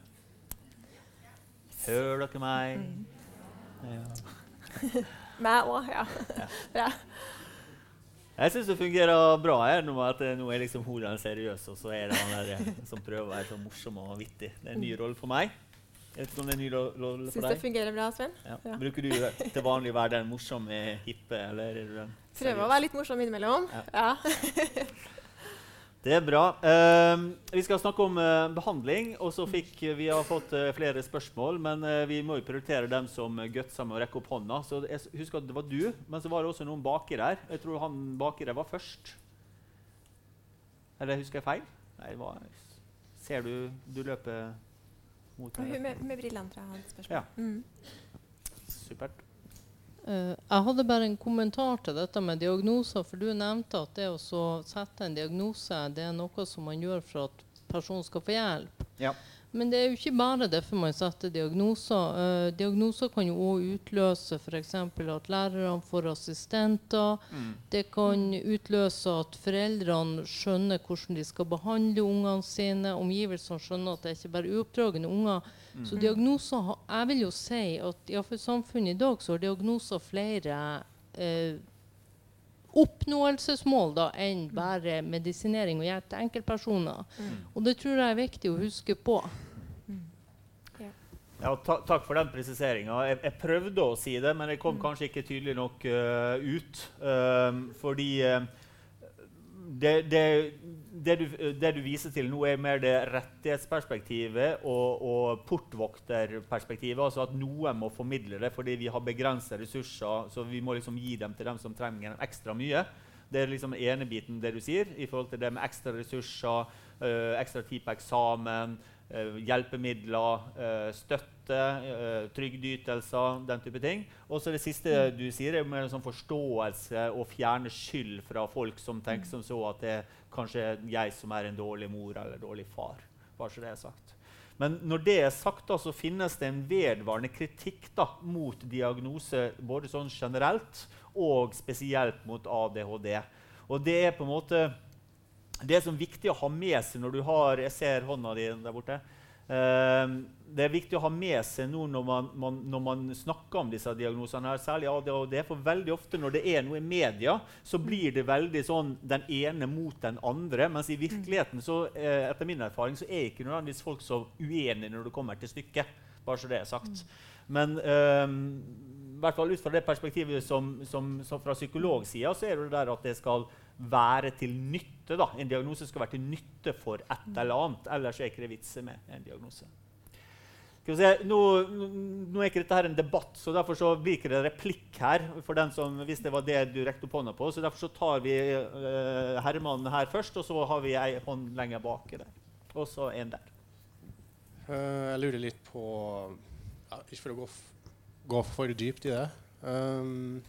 Speaker 1: Hører dere meg? Mm.
Speaker 2: Ja. meg òg, ja. Bra.
Speaker 1: Jeg syns det fungerer bra her nå at nå er liksom hun seriøs, og så er det han der som prøver å være så morsom og vittig. Det er en ny rolle for meg. Jeg vet ikke om det er ny rolle
Speaker 2: for deg. Syns det fungerer bra, Sven.
Speaker 1: Ja. Ja. Bruker du til vanlig å være den morsomme, hippe, eller er du den
Speaker 2: Prøver å være litt morsom innimellom. Ja.
Speaker 1: det er bra. Uh, vi skal snakke om uh, behandling. og så fikk Vi har fått uh, flere spørsmål, men vi må jo prioritere dem som gutsa med å rekke opp hånda. Så jeg husker at det var du, men så var det også noen bakere her. Jeg tror han bakere var først. Eller husker jeg feil? Nei, hva? Ser du Du løper
Speaker 2: Mot hun med, med brillene, tror jeg hadde spørsmål. Ja. Mm.
Speaker 1: Supert.
Speaker 4: Uh, jeg hadde bare en kommentar til dette med diagnoser. For du nevnte at det å sette en diagnose det er noe som man gjør for at personen skal få hjelp.
Speaker 1: Ja.
Speaker 4: Men det er jo ikke bare derfor man setter diagnoser. Uh, diagnoser kan jo òg utløse f.eks. at lærerne får assistenter. Mm. Det kan utløse at foreldrene skjønner hvordan de skal behandle ungene sine. Omgivelsene skjønner at det er ikke bare uoppdragne unger. Mm. Så diagnoser Jeg vil jo si at ja, for samfunnet i dag så har diagnoser flere uh, oppnåelsesmål da, enn bare medisinering og hjelp til enkeltpersoner. Mm. Og det tror jeg er viktig å huske på.
Speaker 1: Ja, ta, takk for den presiseringa. Jeg, jeg, prøvde å si det, men jeg kom mm. kanskje ikke tydelig nok uh, ut. Um, fordi uh, det, det, det, du, det, du, viser til nå, er mer det rettighetsperspektivet og, og portvokterperspektivet. Altså at noen må formidle det fordi vi har begrensede ressurser. Så vi må liksom gi dem til dem som trenger dem ekstra mye. Det er liksom ene biten det du sier, i forhold til det med ekstra ressurser, ekstra tid på eksamen. Eh, hjelpemidler, eh, støtte, eh, trygdeytelser, den type ting. Og så det siste mm. du sier, er mer en sånn forståelse og fjerne skyld fra folk som tenker som så at det er kanskje jeg som er en dårlig mor eller dårlig far. Bare så det er sagt. Men når det er sagt, da, så finnes det en vedvarende kritikk da, mot diagnose både sånn generelt og spesielt mot ADHD. Og det er på en måte det er viktig å ha med seg når du har Jeg ser hånda di der borte. Uh, det er viktig å ha med seg nå når man, man, når man snakker om disse diagnosene, her, særlig ADHD. For veldig ofte når det er noe i media, så blir det veldig sånn den ene mot den andre. Mens i virkeligheten, så, uh, etter min erfaring, så er ikke nødvendigvis folk så uenige når det kommer til stykket. Bare så det er sagt. Men uh, i hvert fall ut fra det perspektivet som, som, som fra psykologsida, så er det der at det skal være til nytte. Da. En diagnose skal være til nytte for et eller annet. Ellers er ikke det vitser med en diagnose. Nå, nå, er ikke dette her en debatt, så derfor så blir ikke det replikk her. for den som, hvis det var det du rekte opp hånda på. Så Derfor så tar vi uh, Herman her først, og så har vi ei hånd lenger bak der. Og så en der.
Speaker 8: Uh, jeg lurer litt på ja, Ikke for å gå, gå, for dypt i det. Um,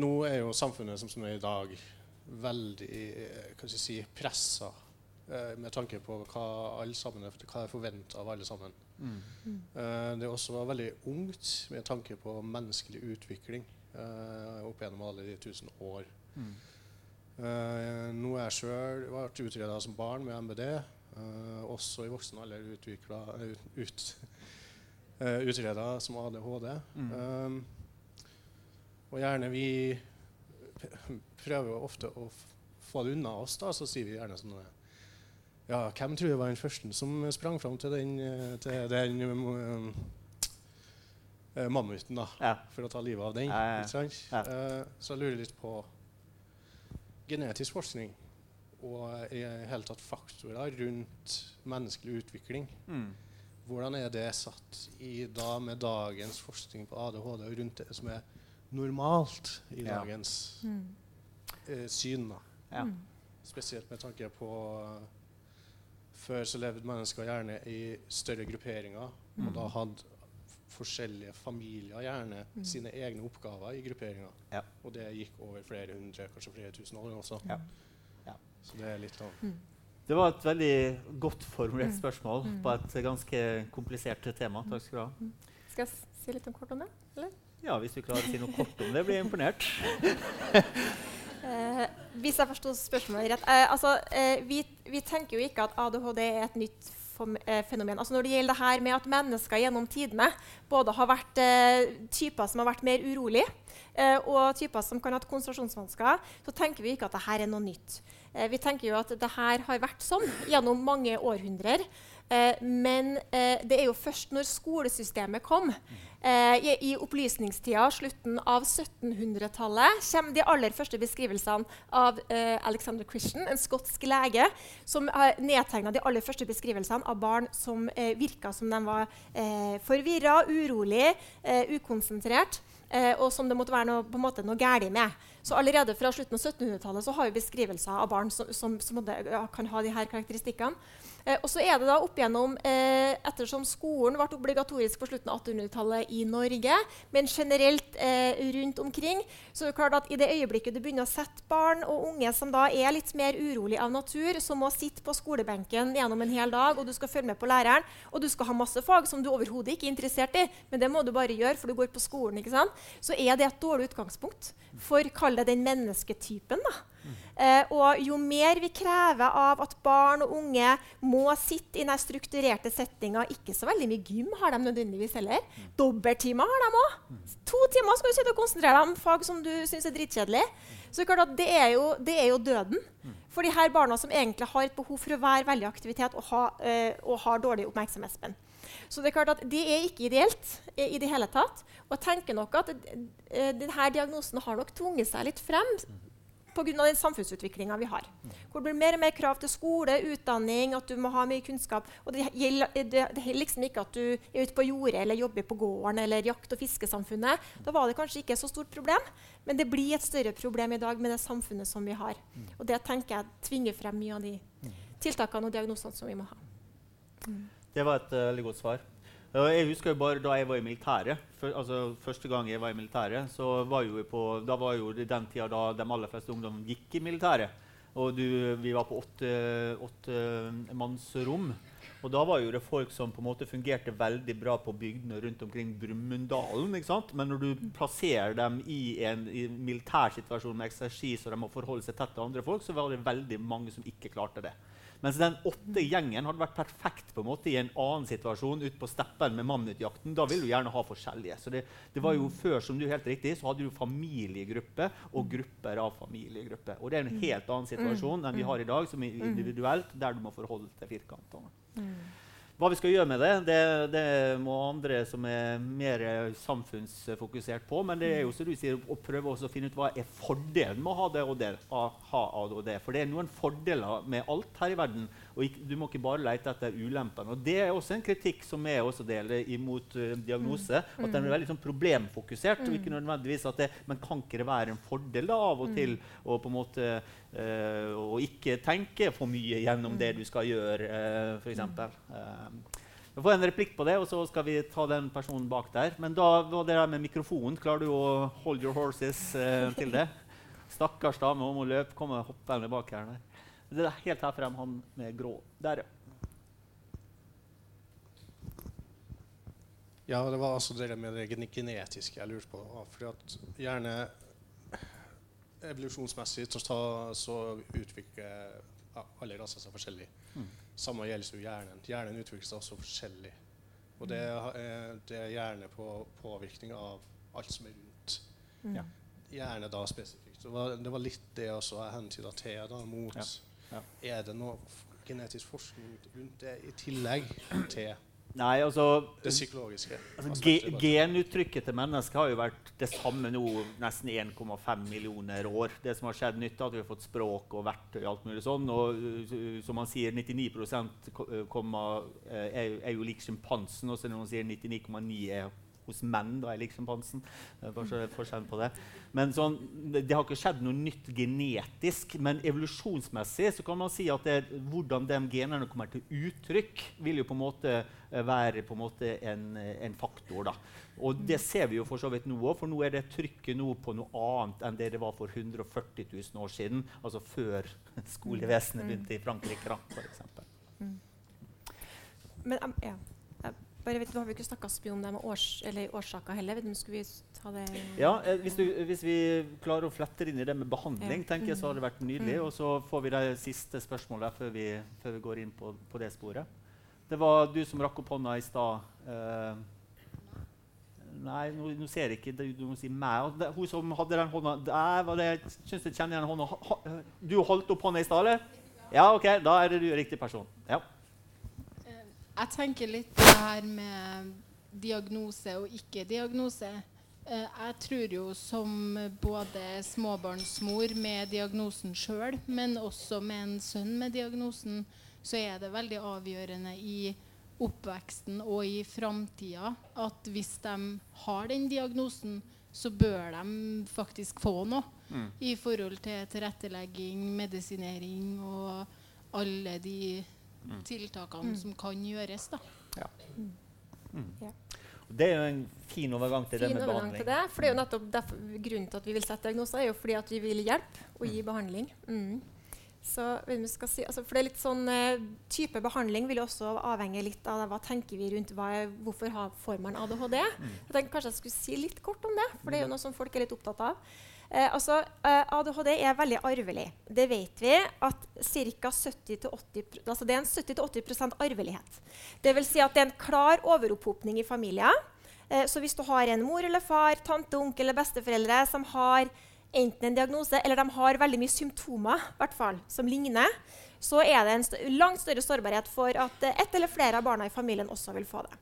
Speaker 8: nå er jo samfunnet som, som er i dag, veldig kan jeg si, pressa eh, med tanke på hva alle sammen hva er forventa av alle sammen. Mm. Eh, det er også veldig ungt med tanke på menneskelig utvikling eh, opp gjennom alle de tusen år. Mm. Eh, nå er jeg sjøl vært utreda som barn med MBD. Eh, også i voksen alder utvikla ut, ut, utreda som ADHD. Mm. Og gjerne vi prøver ofte å få det unna oss, da, så sier vi gjerne sånn Ja, hvem tror du var den første som sprang fram til den, til den um, mammuten, da, ja. for å ta livet av den? Ja, ja, uh, så jeg lurer litt på genetisk forskning og i hele tatt faktorer rundt menneskelig utvikling. Mm. Hvordan er det satt i da med dagens forskning på ADHD og rundt det som er normalt i dagens mm. uh, syn. Ja. Mm. Spesielt med tanke på uh, Før så levde mennesker gjerne i større grupperinger. Mm. Og da hadde forskjellige familier gjerne mm. sine egne oppgaver i grupperinger. Ja. Og det gikk over flere hundre, kanskje flere tusen år også. Ja. Så det er litt sånn mm.
Speaker 1: Det var et veldig godt formulert mm. spørsmål på et ganske komplisert tema. Takk skal du ha.
Speaker 2: Skal jeg si litt om kort om det? eller?
Speaker 1: Ja, hvis du klarer å si noe kort om det, blir jeg imponert.
Speaker 2: eh, hvis jeg forsto spørsmålet rett eh, altså, eh, vi, vi, tenker jo ikke at ADHD er et nytt eh, fenomen. Altså når det gjelder det her med at mennesker gjennom tidene både har vært eh, typer som har vært mer urolig, eh, og typer som kan ha hatt konsentrasjonsvansker, så tenker vi ikke at dette er noe nytt. vi tenker jo at dette har vært sånn gjennom mange århundrer. Men det er jo først når skolesystemet kom, Eh, i, opplysningstida, slutten av 1700-tallet, kommer de aller første beskrivelsene av eh, Alexander Christian, en skotsk lege, som har nedtegna de aller første beskrivelsene av barn som eh, virka som de var eh, forvirra, urolig, eh, ukonsentrert. eh, og som det måtte være noe, på en måte noe galt med. Så allerede fra slutten av 1700-tallet har vi beskrivelser av barn som, som, som kan ha de her karakteristikkene. Eh, og så er det da opp igjennom, eh, Ettersom skolen ble obligatorisk på slutten av 1800-tallet i Norge, men generelt eh, rundt omkring, så er det klart at i det øyeblikket du begynner å sette barn og unge som da er litt mer urolig av natur, som må sitte på skolebenken gjennom en hel dag, og du skal følge med på læreren, og du skal ha masse fag som du overhodet ikke er interessert i, men det må du bare gjøre, for du går på skolen, ikke sant? så er det et dårlig utgangspunkt for kall det den mennesketypen. da. Eh, og jo mer vi krever av at barn og unge må sitte i den strukturerte settinga Ikke så veldig mye gym har de nødvendigvis heller. Dobbelttimer har de òg. To timer skal du sitte og konsentrere deg om fag som du syns er dritkjedelig. Så det er, jo, det er jo døden for de her barna som egentlig har et behov for å være veldig aktivitet og, ha, øh, og har dårlig oppmerksomhetsspenn. Så det er klart at det er ikke ideelt eh, i det hele tatt. Og jeg tenker nok at øh, denne diagnosen har nok tvunget seg litt frem pga. den samfunnsutviklinga vi har. Hvor det blir mer og mer krav til skole, utdanning, at du må ha mye kunnskap. Og det gjelder, det, det liksom ikke at du er ute på jordet eller jobber på gården eller jakt- og fiskesamfunnet. Da var det kanskje ikke så stort problem, men det blir et større problem i dag med det samfunnet som vi har. Og det tenker jeg tvinger frem mye av de tiltakene og diagnosene som vi må ha.
Speaker 1: Det var et uh, veldig godt svar. Jeg husker jo bare da jeg var i militæret. For, altså, første gang jeg var i militæret, så var jo på, da var jo det den tida da de aller fleste ungdom gikk i militæret. Og du, vi var på åtte, åtte mannsrom. Og da var jo det folk som på en måte fungerte veldig bra på bygdene rundt omkring Brumunddalen. Men når du plasserer dem i en i militær situasjon med eksersis og de må forholde seg tett til andre folk, så var det veldig mange som ikke klarte det. Mens den åtte gjengen hadde vært perfekt på en måte i en annen situasjon ute på steppen med mammutjakten. Da vil du gjerne ha forskjellige. Så det, det, var jo Før som du helt riktig, så hadde du familiegrupper og grupper av familiegrupper. Og det er en helt annen situasjon enn vi har i dag, som er individuelt, der du må forholde deg til firkantene. Hva vi skal gjøre med det, det, det, må andre som er mer samfunnsfokusert på. Men det er jo som du sier, å prøve å finne ut hva er fordelen med å ha det og det. For det er noen fordeler med alt her i verden. Og du må ikke bare lete etter ulempene. Og det er også en kritikk som jeg også deler imot uh, diagnose. Mm. At den er veldig sånn, problemfokusert. og ikke mm. nødvendigvis at det, Men kan ikke det være en fordel da, av og til mm. å på en måte uh, å ikke tenke for mye gjennom det du skal gjøre, uh, f.eks.? Uh, vi får en replikk på det, og så skal vi ta den personen bak der. Men da var det der med mikrofonen. Klarer du å hold your horses eh, til det? Stakkars dame, hun må løpe. Kommer hoppende bak her. Der. Det er helt her frem, han med grå. Der, ja.
Speaker 8: Ja, det var altså det med det genetiske jeg lurte på. Fordi at gjerne evolusjonsmessig så, så utvikler alle raser seg forskjellig. Mm. Samme gjelder jo hjernen. Hjernen utvikler seg også forskjellig. Og det er, det er gjerne på påvirkning av alt som er rundt. Mm. Gjerne da spesifikt. Det var, det var litt det også jeg hentyda til da, mot ja. Er det noe genetisk forskning rundt det i tillegg til
Speaker 1: Nei, altså,
Speaker 8: det psykologiske?
Speaker 1: Altså, genuttrykket til mennesket har jo vært det samme nå nesten 1,5 millioner år. Det som har skjedd nytt, er at vi har fått språk og verktøy og alt mulig sånn. Og uh, som man sier, 99 komma, uh, er, er, jo lik sjimpansen, og så man sier 99,9 er hos menn. da, i lik sjimpansen. Forskjellen på det. Men sånn, det, har ikke skjedd noe nytt genetisk. Men evolusjonsmessig så kan man si at det, hvordan de genene kommer til uttrykk, vil jo på en måte eh, være på en, måte en, en faktor. da. Og det ser vi jo for så vidt nå òg, for nå er det trykket nå på noe annet enn det det var for 140 000 år siden. Altså før skolevesenet begynte i Frankrike, f.eks. Mm.
Speaker 2: Men, um, ja. Bare vet, du har vi ikke snakka så mye om det med års, årsaker heller. Vet du, skulle vi ta det
Speaker 1: Ja, eh, hvis, du, hvis, vi klarer å flette inn i det med behandling, ja. tenker jeg så har det vært nydelig. Mm. Og så får vi det siste spørsmålet før vi, før vi går inn på, på, det sporet. Det var du som rakk opp hånda i stad. Eh, nei, nå, nå, ser jeg ikke. Du må si meg. Det, hun som hadde den hånda der, var det, jeg synes jeg kjenner igjen hånda. Ha, du holdt opp hånda i stad, eller? Ja, OK. Da er det du riktig person. Ja.
Speaker 9: Jeg tenker litt på det her med diagnose og ikke-diagnose. Eh, jeg tror jo som både småbarnsmor med diagnosen sjøl, men også med en sønn med diagnosen, så er det veldig avgjørende i oppveksten og i framtida at hvis de har den diagnosen, så bør de faktisk få noe mm. i forhold til tilrettelegging, medisinering og alle de. Tiltakene mm. som kan gjøres. da. Ja.
Speaker 1: Mm. Ja. Det er jo en fin overgang til fin det med behandling. Til det,
Speaker 2: for det er jo nettopp derfor, Grunnen til at vi vil sette diagnoser, er jo fordi at vi vil hjelpe og gi mm. behandling. Mm. Så, si, altså, for det er litt sånn uh, Type behandling vil også avhenge litt av hva tenker vi rundt hva, hvorfor har, får man ADHD. Mm. Jeg tenkte kanskje jeg skulle si litt kort om det, for det er jo mm. noe som folk er litt opptatt av. Uh, altså, eh, ADHD er veldig arvelig. Det vet vi at ca. 70 altså det er en 70-80% arvelighet. Det vil si at det er en klar overopphopning i familier. så hvis du har en mor eller far, tante, onkel eller besteforeldre som har enten en diagnose eller de har veldig mye symptomer fall, som ligner, så er det en st langt større sårbarhet for at ett eller flere av barna i familien også vil få det.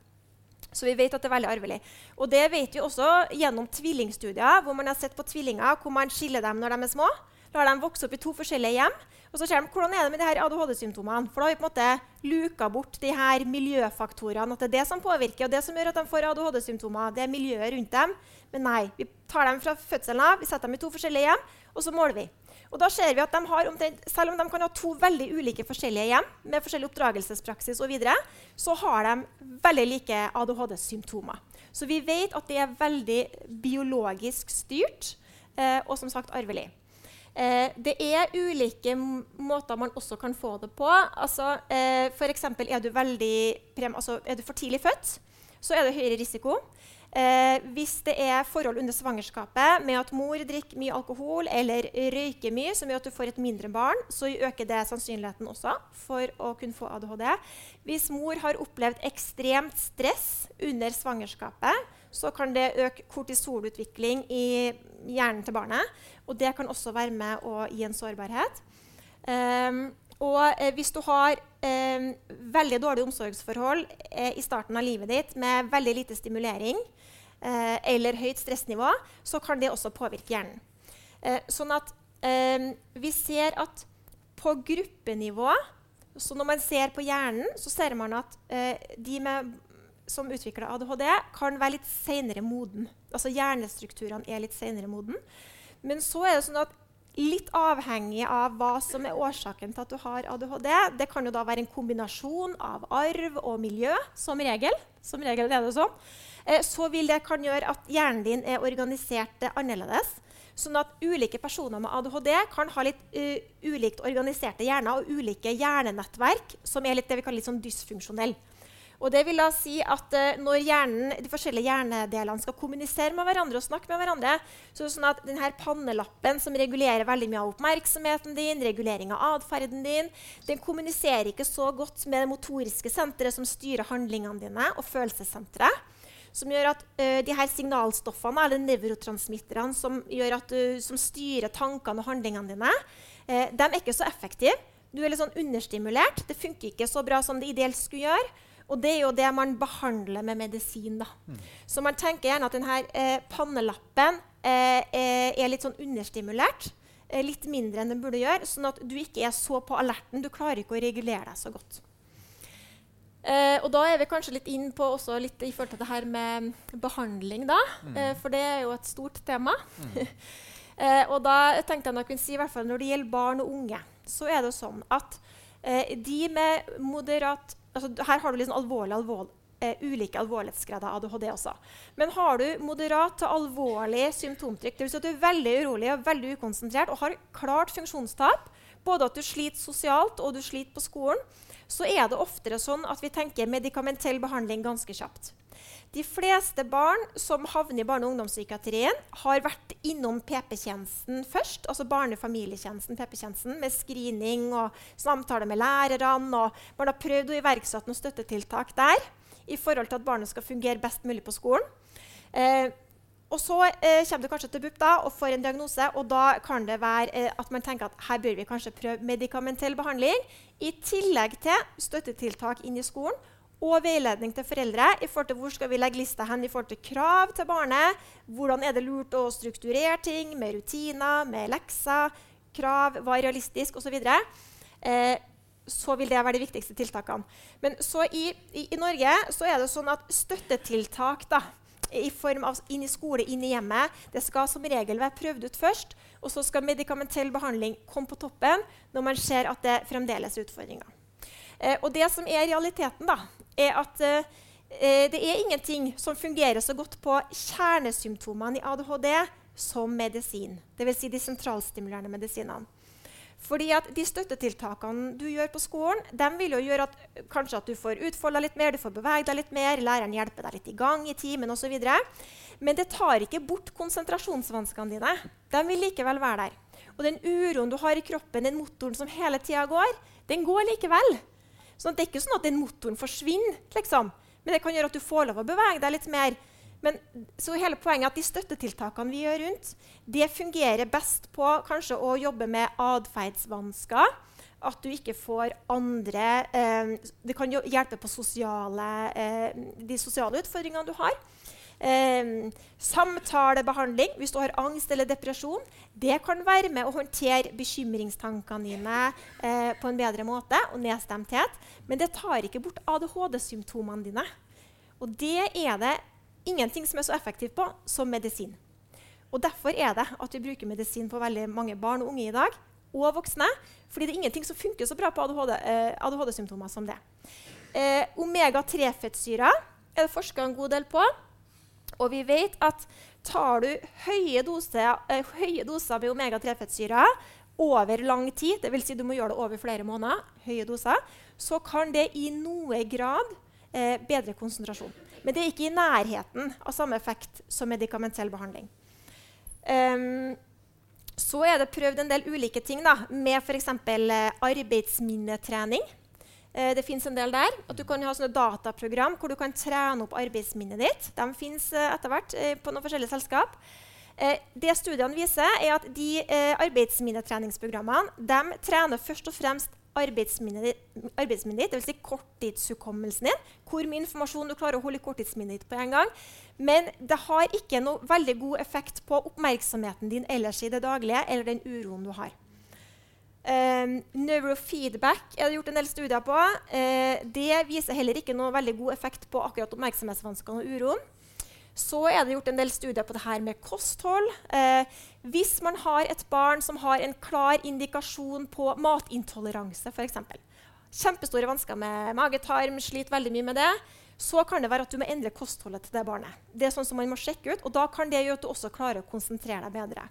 Speaker 2: Så vi vet at det er veldig arvelig. Og det vet vi også gjennom tvillingstudier, hvor man har sett på tvillinger hvor man skiller dem når de er små. Lar dem vokse opp i to forskjellige hjem. Og så ser de hvordan er det med de her ADHD-symptomene. For da har vi på en måte luka bort de her miljøfaktorene. At det er det som påvirker, og det som gjør at de får ADHD-symptomer. Det er miljøet rundt dem. Men nei, vi tar dem fra fødselen av, vi setter dem i to forskjellige hjem, og så måler vi. Og da ser vi at de har omtrent, Selv om de kan ha to veldig ulike forskjellige hjem, med forskjellig oppdragelsespraksis og videre, så har de veldig like ADHD-symptomer. Så vi vet at det er veldig biologisk styrt eh, og som sagt arvelig. Eh, det er ulike måter man også kan få det på. Altså, eh, for er, altså, er du for tidlig født, så er det høyere risiko. Eh, hvis det er forhold under svangerskapet med at mor drikker mye alkohol eller røyker mye, som gjør at du får et mindre barn, så øker det sannsynligheten også for å kunne få ADHD. Hvis mor har opplevd ekstremt stress under svangerskapet, så kan det øke kortisolutvikling i hjernen til barnet. Og det kan også være med å gi en sårbarhet. Um, og eh, hvis du har eh, veldig dårlige omsorgsforhold eh, i starten av livet ditt med veldig lite stimulering, eh, eller høyt stressnivå, så kan det også påvirke hjernen. Eh, sånn at eh, vi ser at på gruppenivå så Når man ser på hjernen, så ser man at de med, som utvikler ADHD, kan være litt senere moden. Altså Hjernestrukturene er litt senere moden. Men så er det sånn at litt avhengig av hva som er årsaken til at du har ADHD. Det kan jo da være en kombinasjon av arv og miljø, som regel. Som regel er det sånn. Eh, så vil det kan gjøre at hjernen din er organisert eh, annerledes. Sånn at ulike personer med ADHD kan ha litt uh, ulikt organiserte hjerner og ulike hjernenettverk som er litt det vi kaller litt sånn dysfunksjonelle. Og det vil da si at uh, Når hjernen, de forskjellige hjernedelene skal kommunisere med hverandre, og snakke med hverandre, så er det sånn at denne pannelappen som regulerer veldig mye av oppmerksomheten din, regulering av atferden din, den kommuniserer ikke så godt med det motoriske senteret som styrer handlingene dine, og følelsessenteret. Som gjør at uh, de her signalstoffene, eller nevrotransmitterne som, at, du, som styrer tankene og handlingene dine, de er ikke så effektive. Du er litt sånn understimulert. Det funker ikke så bra som det ideelt skulle gjøre. Og det er jo det man behandler med medisin. da. Mm. Så man tenker gjerne at denne eh, pannelappen eh, er litt sånn understimulert. Eh, litt mindre enn den burde gjøre, sånn at du ikke er så på alerten. Du klarer ikke å regulere deg så godt. Eh, og da er vi kanskje litt inn på også litt i forhold til det her med behandling, da. Mm. Eh, for det er jo et stort tema. Mm. Eh, og da tenkte jeg nok kunne si, i hvert fall når det gjelder barn og unge, så er det sånn at de med moderat altså, Her har du liksom alvorlig, alvorlig, eh, ulike alvorlighetsgrader av ADHD også. Men har du moderat til alvorlig symptomtrykk, dvs. Si at du er veldig urolig og veldig ukonsentrert og har klart funksjonstap, både at du sliter sosialt og du sliter på skolen, så er det oftere sånn at vi tenker medikamentell behandling ganske kjapt. De fleste barn som havner i barne- og ungdomspsykiatrien, har vært innom PP-tjenesten først, altså barne- og familietjenesten, PP-tjenesten, med screening og samtale med lærerne. og Man har prøvd å iverksette noen støttetiltak der i forhold til at barnet skal fungere best mulig på skolen. Eh, og så eh, kommer du kanskje til BUP da, og får en diagnose, og da kan det være eh, at man tenker at her bør vi kanskje prøve medikamentell behandling i tillegg til støttetiltak inn i skolen og veiledning til foreldre i forhold til hvor skal vi legge lista hen i forhold til krav til barnet. Hvordan er det lurt å strukturere ting med rutiner, med lekser, krav, hva er realistisk osv. Eh, så vil det være de viktigste tiltakene. Men i, i, i, Norge er det sånn at støttetiltak da, i form av inn i skole, inn i hjemmet. Det skal som regel være prøvd ut først, og så skal medikamentell behandling komme på toppen når man ser at det fremdeles er utfordringer. Eh, og det som er realiteten, da, er at eh, eh det er ingenting som fungerer så godt på kjernesymptomene i ADHD som medisin. Dvs. Si de sentralstimulerende medisinene. Fordi at De støttetiltakene du gjør på skolen, de vil jo gjøre at kanskje at du får utfolda litt mer, du får bevege deg litt mer, læreren hjelper deg litt i gang i timen osv. Men det tar ikke bort konsentrasjonsvanskene dine. De vil likevel være der. Og den uroen du har i kroppen, den motoren som hele tida går, den går likevel. Så det er ikke sånn at den motoren forsvinner, liksom. men det kan gjøre at du får lov å bevege deg litt mer. Men så hele poenget er at de støttetiltakene vi gjør rundt, det fungerer best på kanskje å jobbe med atferdsvansker. At du ikke får andre eh, Det kan hjelpe på sosiale, eh, de sosiale utfordringene du har. Eh, samtalebehandling hvis du har angst eller depresjon. Det kan være med å håndtere bekymringstankene dine eh, på en bedre måte. og nedstemthet. Men det tar ikke bort ADHD-symptomene dine. Og det er det ingenting som er så effektivt på som medisin. Og Derfor er det at vi bruker medisin på veldig mange barn og unge i dag, og voksne. Fordi det er ingenting som funker så bra på ADHD-symptomer ADHD som det. Eh, Omega-3-fettsyrer er det forska en god del på. Og vi vet at tar du høye doser, eh, høye doser med omega-3-fettsyrer over lang tid, dvs. Si du må gjøre det over flere måneder, høye doser, så kan det i noe grad eh, bedre konsentrasjon. Men det er ikke i nærheten av samme effekt som medikamentell behandling. Um, så er det prøvd en del ulike ting da, med f.eks. Eh, arbeidsminnetrening. Eh, det fins en del der. At du kan ha sånne dataprogram hvor du kan trene opp arbeidsminnet ditt. De fins eh, etter hvert på noen forskjellige selskap. Det studiene viser, er at de arbeidsminnetreningsprogrammene de trener først og fremst arbeidsminnet ditt, dvs. Si korttidshukommelsen din. Hvor mye informasjon du klarer å holde i korttidsminnet ditt på en gang. Men det har ikke noe veldig god effekt på oppmerksomheten din ellers i det daglige eller den uroen du har. Um, neurofeedback er det gjort en del studier på. Uh, det viser heller ikke noe veldig god effekt på akkurat oppmerksomhetsvanskene og uroen. Så er det gjort en del studier på det her med kosthold. Eh, hvis man har et barn som har en klar indikasjon på matintoleranse, f.eks. Kjempestore vansker med magetarm, sliter veldig mye med det. Så kan det være at du må endre kostholdet til det barnet. Det er sånn som man må sjekke ut, og Da kan det gjøre at du også klarer å konsentrere deg bedre.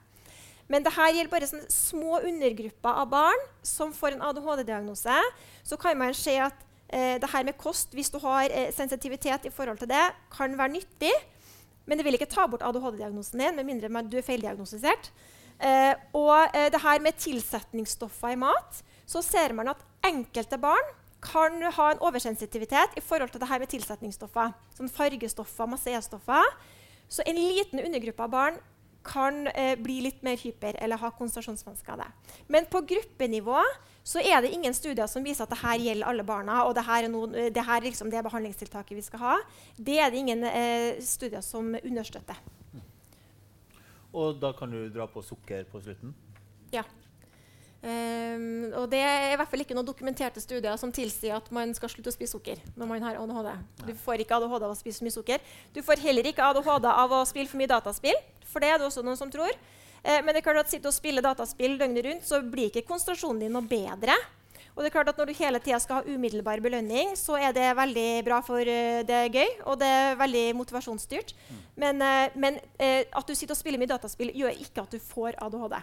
Speaker 2: Men dette gjelder bare små undergrupper av barn som får en ADHD-diagnose. Så kan man se at eh, det her med kost, hvis du har eh, sensitivitet i forhold til det, kan være nyttig. Men det vil ikke ta bort ADHD-diagnosen din med mindre du er feildiagnostisert. Eh, og eh, det her med tilsetningsstoffer i mat, så ser man at enkelte barn kan ha en oversensitivitet i forhold til det her med tilsetningsstoffer. Sånn fargestoffer, masse E-stoffer. Så en liten undergruppe av barn kan eh, bli litt mer hyper eller ha konsentrasjonsvansker av det. Men på gruppenivå så er det ingen studier som viser at dette gjelder alle barna. og dette er, noen, det her liksom det behandlingstiltaket vi skal ha. Det er det ingen eh, studier som understøtter.
Speaker 1: Og da kan du dra på sukker på slutten?
Speaker 2: Ja. Um, og det er i hvert fall ikke noen dokumenterte studier som tilsier at man skal slutte å spise sukker når man har ADHD. Du får ikke ADHD av å spise mye sukker. Du får heller ikke ADHD av å spille for mye dataspill, for det er det også noen som tror. Uh, men det er klart at sitte og spille dataspill døgnet rundt, så blir ikke konsentrasjonen din noe bedre. Og det er klart at Når du hele tida skal ha umiddelbar belønning, så er det veldig bra for uh, det er gøy, og det er veldig motivasjonsstyrt. Mm. Men, uh, men at du sitter og spiller mye dataspill, gjør ikke at du får ADHD.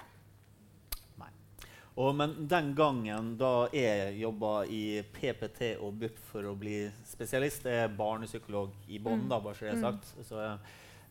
Speaker 1: Og, men den gangen da jeg jobba i PPT og BUP for å bli spesialist, jeg er barnepsykolog i bånn, mm. bare så det er mm. sagt. Så,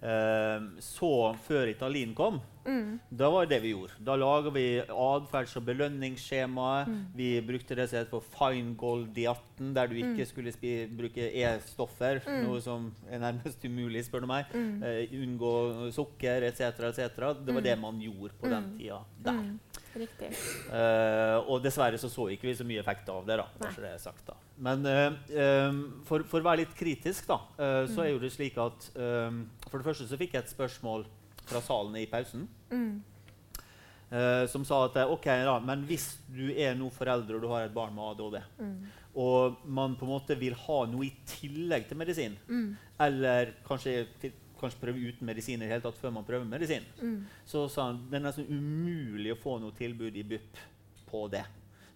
Speaker 1: eh, så før Italien kom, mm. da var det det vi gjorde. Da laga vi atferds- og belønningsskjemaet. Mm. Vi brukte det som heter for fine gold diatten, der du ikke mm. skulle bruke E-stoffer, mm. noe som er nærmest umulig, spør du meg. Eh, unngå sukker etc. etc. Det var det man gjorde på den tida der.
Speaker 2: Riktig.
Speaker 1: Uh, og dessverre så, så ikke vi så mye effekt av det. da, det er sagt da. Men uh, um, for, for, å være litt kritisk, da, uh, så er jo det slik at um, For det første så fikk jeg et spørsmål fra salen i pausen. Mm. som sa at ok, da, men hvis du er nå forelder og du har et barn med ADHD, mm. og man på en måte vil ha noe i tillegg til medisin, mm. eller kanskje til kanskje prøve uten medisin i det hele tatt før man prøver medisin. Mm. Så sa han det er nesten umulig å få noe tilbud i BUP på det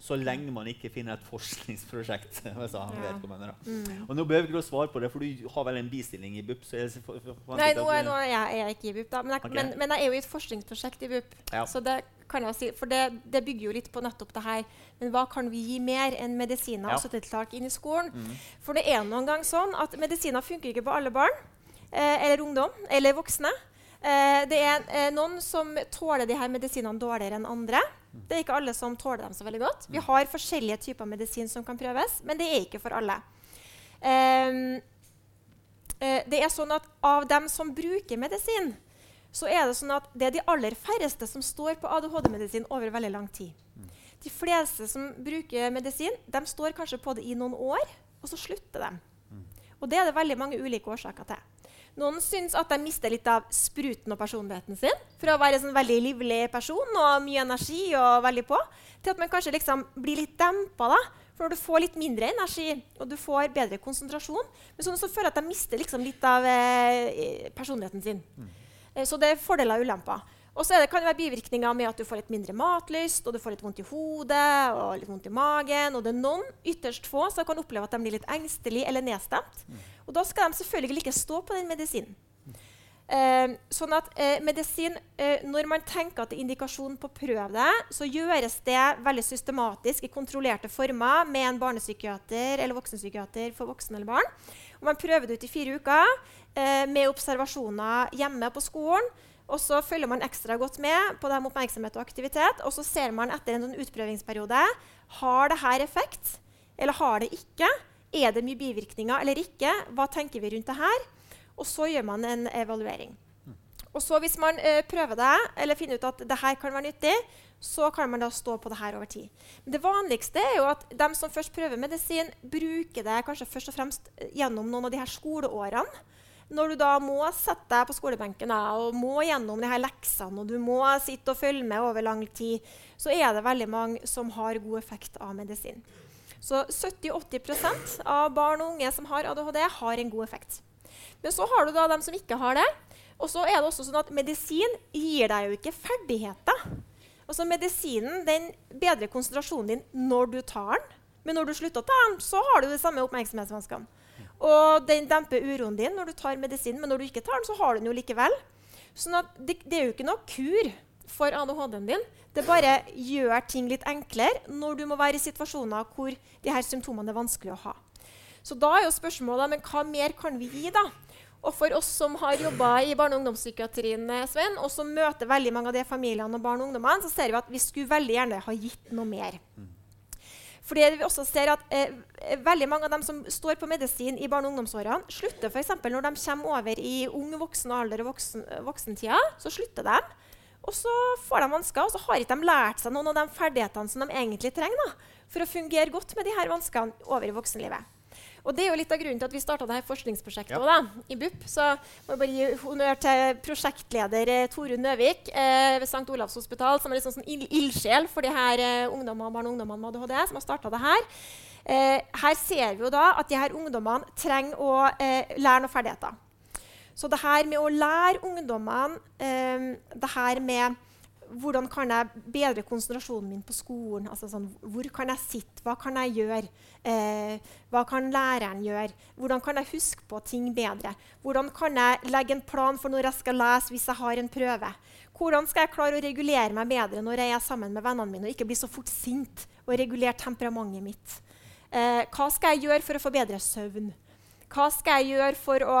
Speaker 1: så lenge man ikke finner et forskningsprosjekt. hvis han ja. mm. Og Nå behøver ikke du svare på det, for du har vel en bistilling i BUP?
Speaker 2: Nei, nå, nå er jeg, jeg ikke i BUP, da. Men jeg, okay. men, men jeg, er jo i et forskningsprosjekt i BUP. Ja. Så det kan jeg si, for det, det, bygger jo litt på nettopp det her. Men hva kan vi gi mer enn medisiner ja. og støttetiltak inn i skolen? Mm. For det er noen gang sånn at medisiner funker ikke på alle barn eh, eller ungdom eller voksne. Eh, det er eh, noen som tåler de her medisinene dårligere enn andre. Det er ikke alle som tåler dem så veldig godt. Vi har forskjellige typer medisin som kan prøves, men det er ikke for alle. Um, det er sånn at Av dem som bruker medisin, så er det sånn at det er de aller færreste som står på ADHD-medisin over veldig lang tid. De fleste som bruker medisin, de står kanskje på det i noen år, og så slutter de. Og det er det veldig mange ulike årsaker til. Noen syns at de mister litt av spruten og personligheten sin. Fra å være en sånn veldig livlig person og mye energi og veldig på, til at man kanskje liksom blir litt dempa. da. For når du får litt mindre energi og du får bedre konsentrasjon, men sånn så føler jeg at de mister liksom litt av eh, personligheten sin. Mm. Eh, så det er fordeler og ulemper. Og så kan det være bivirkninger med at du får litt mindre matlyst, og du får litt vondt i hodet og litt vondt i magen. Og det er noen, ytterst få, som kan oppleve at de blir litt engstelige eller nedstemt. Mm. Og da skal de selvfølgelig ikke stå på den medisinen. Eh, sånn at eh, medisin, eh, Når man tenker at det er indikasjon på å prøve det, så gjøres det veldig systematisk i kontrollerte former med en barnepsykiater eller voksenpsykiater for voksne eller barn. Og man prøver det ut i fire uker eh, med observasjoner hjemme på skolen. Og så følger man ekstra godt med på det med oppmerksomhet og aktivitet. Og så ser man etter en sånn utprøvingsperiode har det her effekt, eller har det ikke. Er det mye bivirkninger eller ikke? Hva tenker vi rundt det her? Og så gjør man en evaluering. Og så Hvis man ø, prøver det, eller finner ut at det her kan være nyttig, så kan man da stå på det her over tid. Men det vanligste er jo at de som først prøver medisin, bruker det kanskje først og fremst gjennom noen av de her skoleårene når du da må sette deg på skolebenken og må gjennom de her leksene og du må sitte og følge med over lang tid, så er det veldig mange som har god effekt av medisin. Så 70-80% av barn og unge som har ADHD, har en god effekt. Men så har du da dem som ikke har det. Og så er det også sånn at medisin gir deg jo ikke ferdigheter. Altså Medisinen den bedrer konsentrasjonen din når du tar den. Men når du slutter å ta den, så har du de samme oppmerksomhetsvanskene. Og den demper uroen din når du tar medisin, men når du ikke tar den, så har du den jo likevel. Sånn det, det, er jo ikke noe kur for ADHD-en din. Det bare gjør ting litt enklere når du må være i situasjoner hvor de her symptomene er vanskelig å ha. Så da er jo spørsmålet men hva mer kan vi gi, da? Og for oss som har jobba i barne- og ungdomspsykiatrien, Sven, og som møter veldig mange av de familiene og barn og ungdommene, så ser vi at vi skulle veldig gjerne ha gitt noe mer. Fordi vi også ser at eh, Veldig mange av dem som står på medisin i barne- og ungdomsårene, slutter f.eks. når de kommer over i ung voksen alder og voksen, voksentida. Så slutter de. Og så får de vansker, og så har ikke de lært seg noen av de ferdighetene som de egentlig trenger da, for å fungere godt med de her vanskene over i voksenlivet. Og Det er jo litt av grunnen til at vi starta dette forskningsprosjektet ja. da, i BUP. Så må jeg bare gi honnør til prosjektleder eh, Torunn Nøvik eh, ved St. Olavs hospital, som er liksom sånn ildsjel for de her eh, ungdommene, barn og ungdommene med ADHD, som har starta det her. Eh, her ser vi jo da at de her ungdommene trenger å eh, lære noen ferdigheter. Så det her med å lære ungdommene det her med hvordan kan jeg bedre konsentrasjonen min på skolen? Altså sånn, hvor kan jeg sitte? Hva kan jeg gjøre? Eh, hva kan læreren gjøre? Hvordan kan jeg huske på ting bedre? Hvordan kan jeg legge en plan for når jeg skal lese hvis jeg har en prøve? Hvordan skal jeg klare å regulere meg bedre når jeg er sammen med vennene mine og ikke bli så fort sint og regulere temperamentet mitt? Eh, hva skal jeg gjøre for å få bedre søvn? Hva skal jeg gjøre for å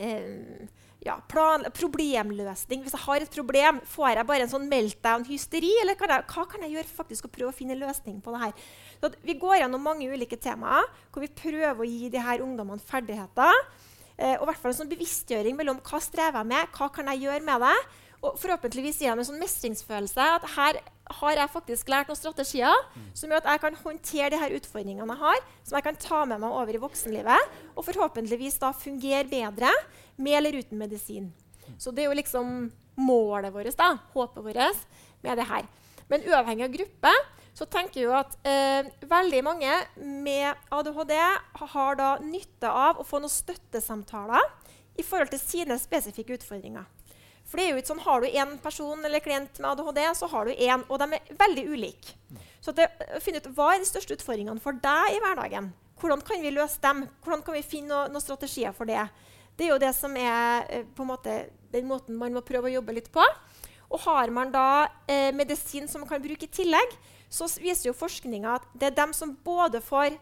Speaker 2: eh, ja, plan, problemløsning. Hvis jeg har et problem, får jeg bare en sånn meltdown-hysteri? Eller kan jeg, hva kan jeg gjøre faktisk å prøve å finne en løsning på det her? Så vi går gjennom mange ulike temaer hvor vi prøver å gi de her ungdommene ferdigheter. Eh, og hvert fall en sånn bevisstgjøring mellom hva strever jeg med, hva kan jeg gjøre med det. Og forhåpentligvis gir dem en sånn mestringsfølelse. at her har jeg faktisk lært noen strategier som gjør at jeg kan håndtere de her utfordringene jeg har, som jeg kan ta med meg over i voksenlivet, og forhåpentligvis da fungere bedre med eller uten medisin. Så det er jo liksom målet vårt, da, håpet vårt, med det her. Men uavhengig av gruppe så tenker jeg at eh, veldig mange med ADHD har da nytte av å få noen støttesamtaler i forhold til sine spesifikke utfordringer. For det er jo ikke sånn, Har du én person eller klient med ADHD, så har du én, og de er veldig ulike. Så det, finne ut hva er de største utfordringene for deg i hverdagen. Hvordan kan vi løse dem? Hvordan kan vi finne noen strategier for det? Det er jo det som er eh, måte, den måten man må prøve å jobbe litt på. Og har man da eh, medisin som man kan bruke i tillegg, så viser jo forskninga at det er dem som både får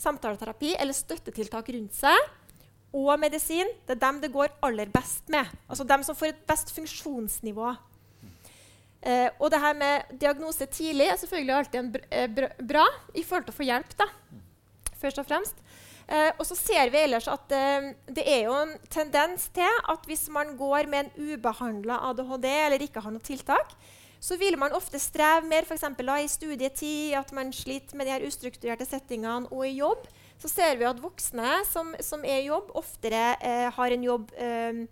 Speaker 2: samtaleterapi eller støttetiltak rundt seg, og medisin, det er dem det går aller best med. Altså dem som får et best funksjonsnivå. Eh, og det her med diagnose tidlig er selvfølgelig alltid br eh, bra i forhold til å få hjelp. da, først og fremst. Eh, og så ser vi ellers at eh, det er jo en tendens til at hvis man går med en ubehandla ADHD eller ikke har noe tiltak, så vil man ofte streve mer f.eks. i studietid, at man sliter med de her ustrukturerte settingene, og i jobb. Så ser vi at voksne som, som er i jobb, oftere eh, har en jobb eh,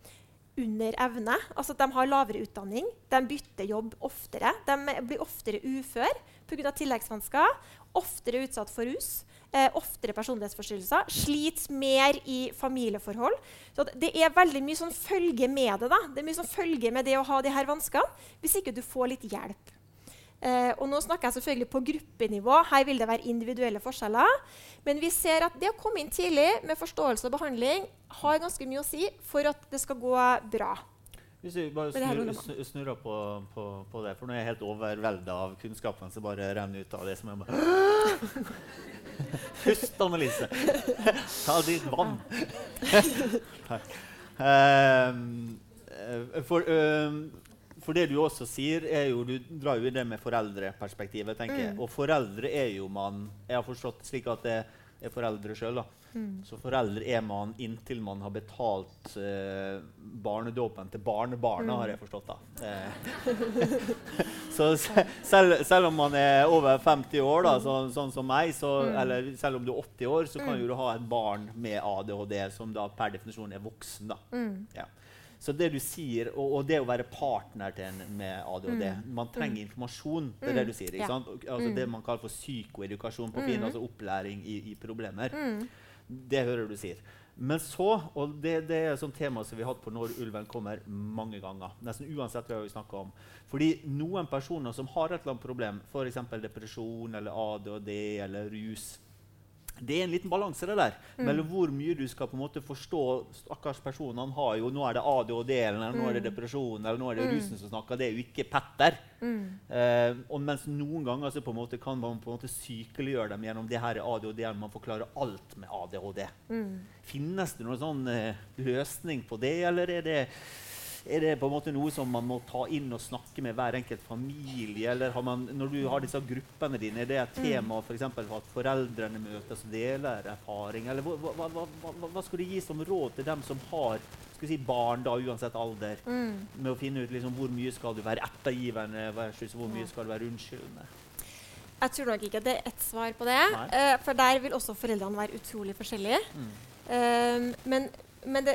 Speaker 2: under evne. Altså at de har lavere utdanning. De bytter jobb oftere. De blir oftere ufør pga. tilleggsvansker. Oftere utsatt for rus eh, oftere personlighetsforstyrrelser, sliter mer i familieforhold. Så det er veldig mye sånn følge med det. da. Det er mye sånn følge med det å ha de her vanskene, hvis ikke du får litt hjelp. Eh, og nå snakker jeg selvfølgelig på gruppenivå. Her vil det være individuelle forskjeller. Men vi ser at det å komme inn tidlig med forståelse og behandling har ganske mye å si for at det skal gå bra.
Speaker 1: Hvis vi bare snur, snurrer på, på, på, det, for nå er jeg helt overvelda av kunnskapen som bare renner ut av det som er bare Pust, Annelise. Ta ditt vann. um, for, um, for, det du også sier, er jo Du drar jo i det med foreldreperspektivet. tenker jeg. Mm. Og foreldre er jo man Jeg har forstått slik at det er foreldre sjøl. Mm. Så foreldre er man inntil man har betalt eh, barnedåpen til barnebarna, mm. har jeg forstått. da. Eh. så selv, selv, om man er over 50 år, da, så, sånn som meg, så, mm. eller selv om du er 80 år, så kan mm. jo du ha et barn med ADHD som da per definisjon er voksen. da. Mm. Ja. Så det du sier, og, og, det å være partner til en med ADHD mm. Man trenger mm. informasjon. Det er det du sier. ikke sant? Altså Det man kaller for psykoedukasjon på fin, altså opplæring i, i problemer. Det hører du sier. Men så, og det, det er et sånt tema som vi har hatt på Når ulven kommer mange ganger. nesten uansett hva vi snakker om. Fordi noen personer som har et eller annet problem, f.eks. depresjon eller ADHD eller rus, det er en liten balanse det der, mm. mellom hvor mye du skal på en måte forstå Stakkars personen han har jo, Nå er det ADHD, eller nå er det mm. depresjon, eller nå er det mm. rusen som snakker. Det er jo ikke Petter. Mm. Eh, og mens noen ganger så på en måte kan man på en måte sykeliggjøre dem gjennom det her ADHD-en. Man forklarer alt med ADHD. Mm. Finnes det noen sånn eh, løsning på det, eller er det er det på en måte noe som man må ta inn og snakke med hver enkelt familie? Eller har man, når du har disse gruppene dine, er det et mm. tema for, eksempel, at foreldrene møtes og deler erfaring? Eller hva, hva, hva, hva, skulle du gi som råd til dem som har si, barn, da, uansett alder, mm. med å finne ut liksom, hvor mye skal du være ettergivende versus hvor mye skal du være unnskyldende?
Speaker 2: Jeg tror nok ikke det er ett svar på det. Uh, for der vil også foreldrene være utrolig forskjellige. Mm. Uh, men, men det,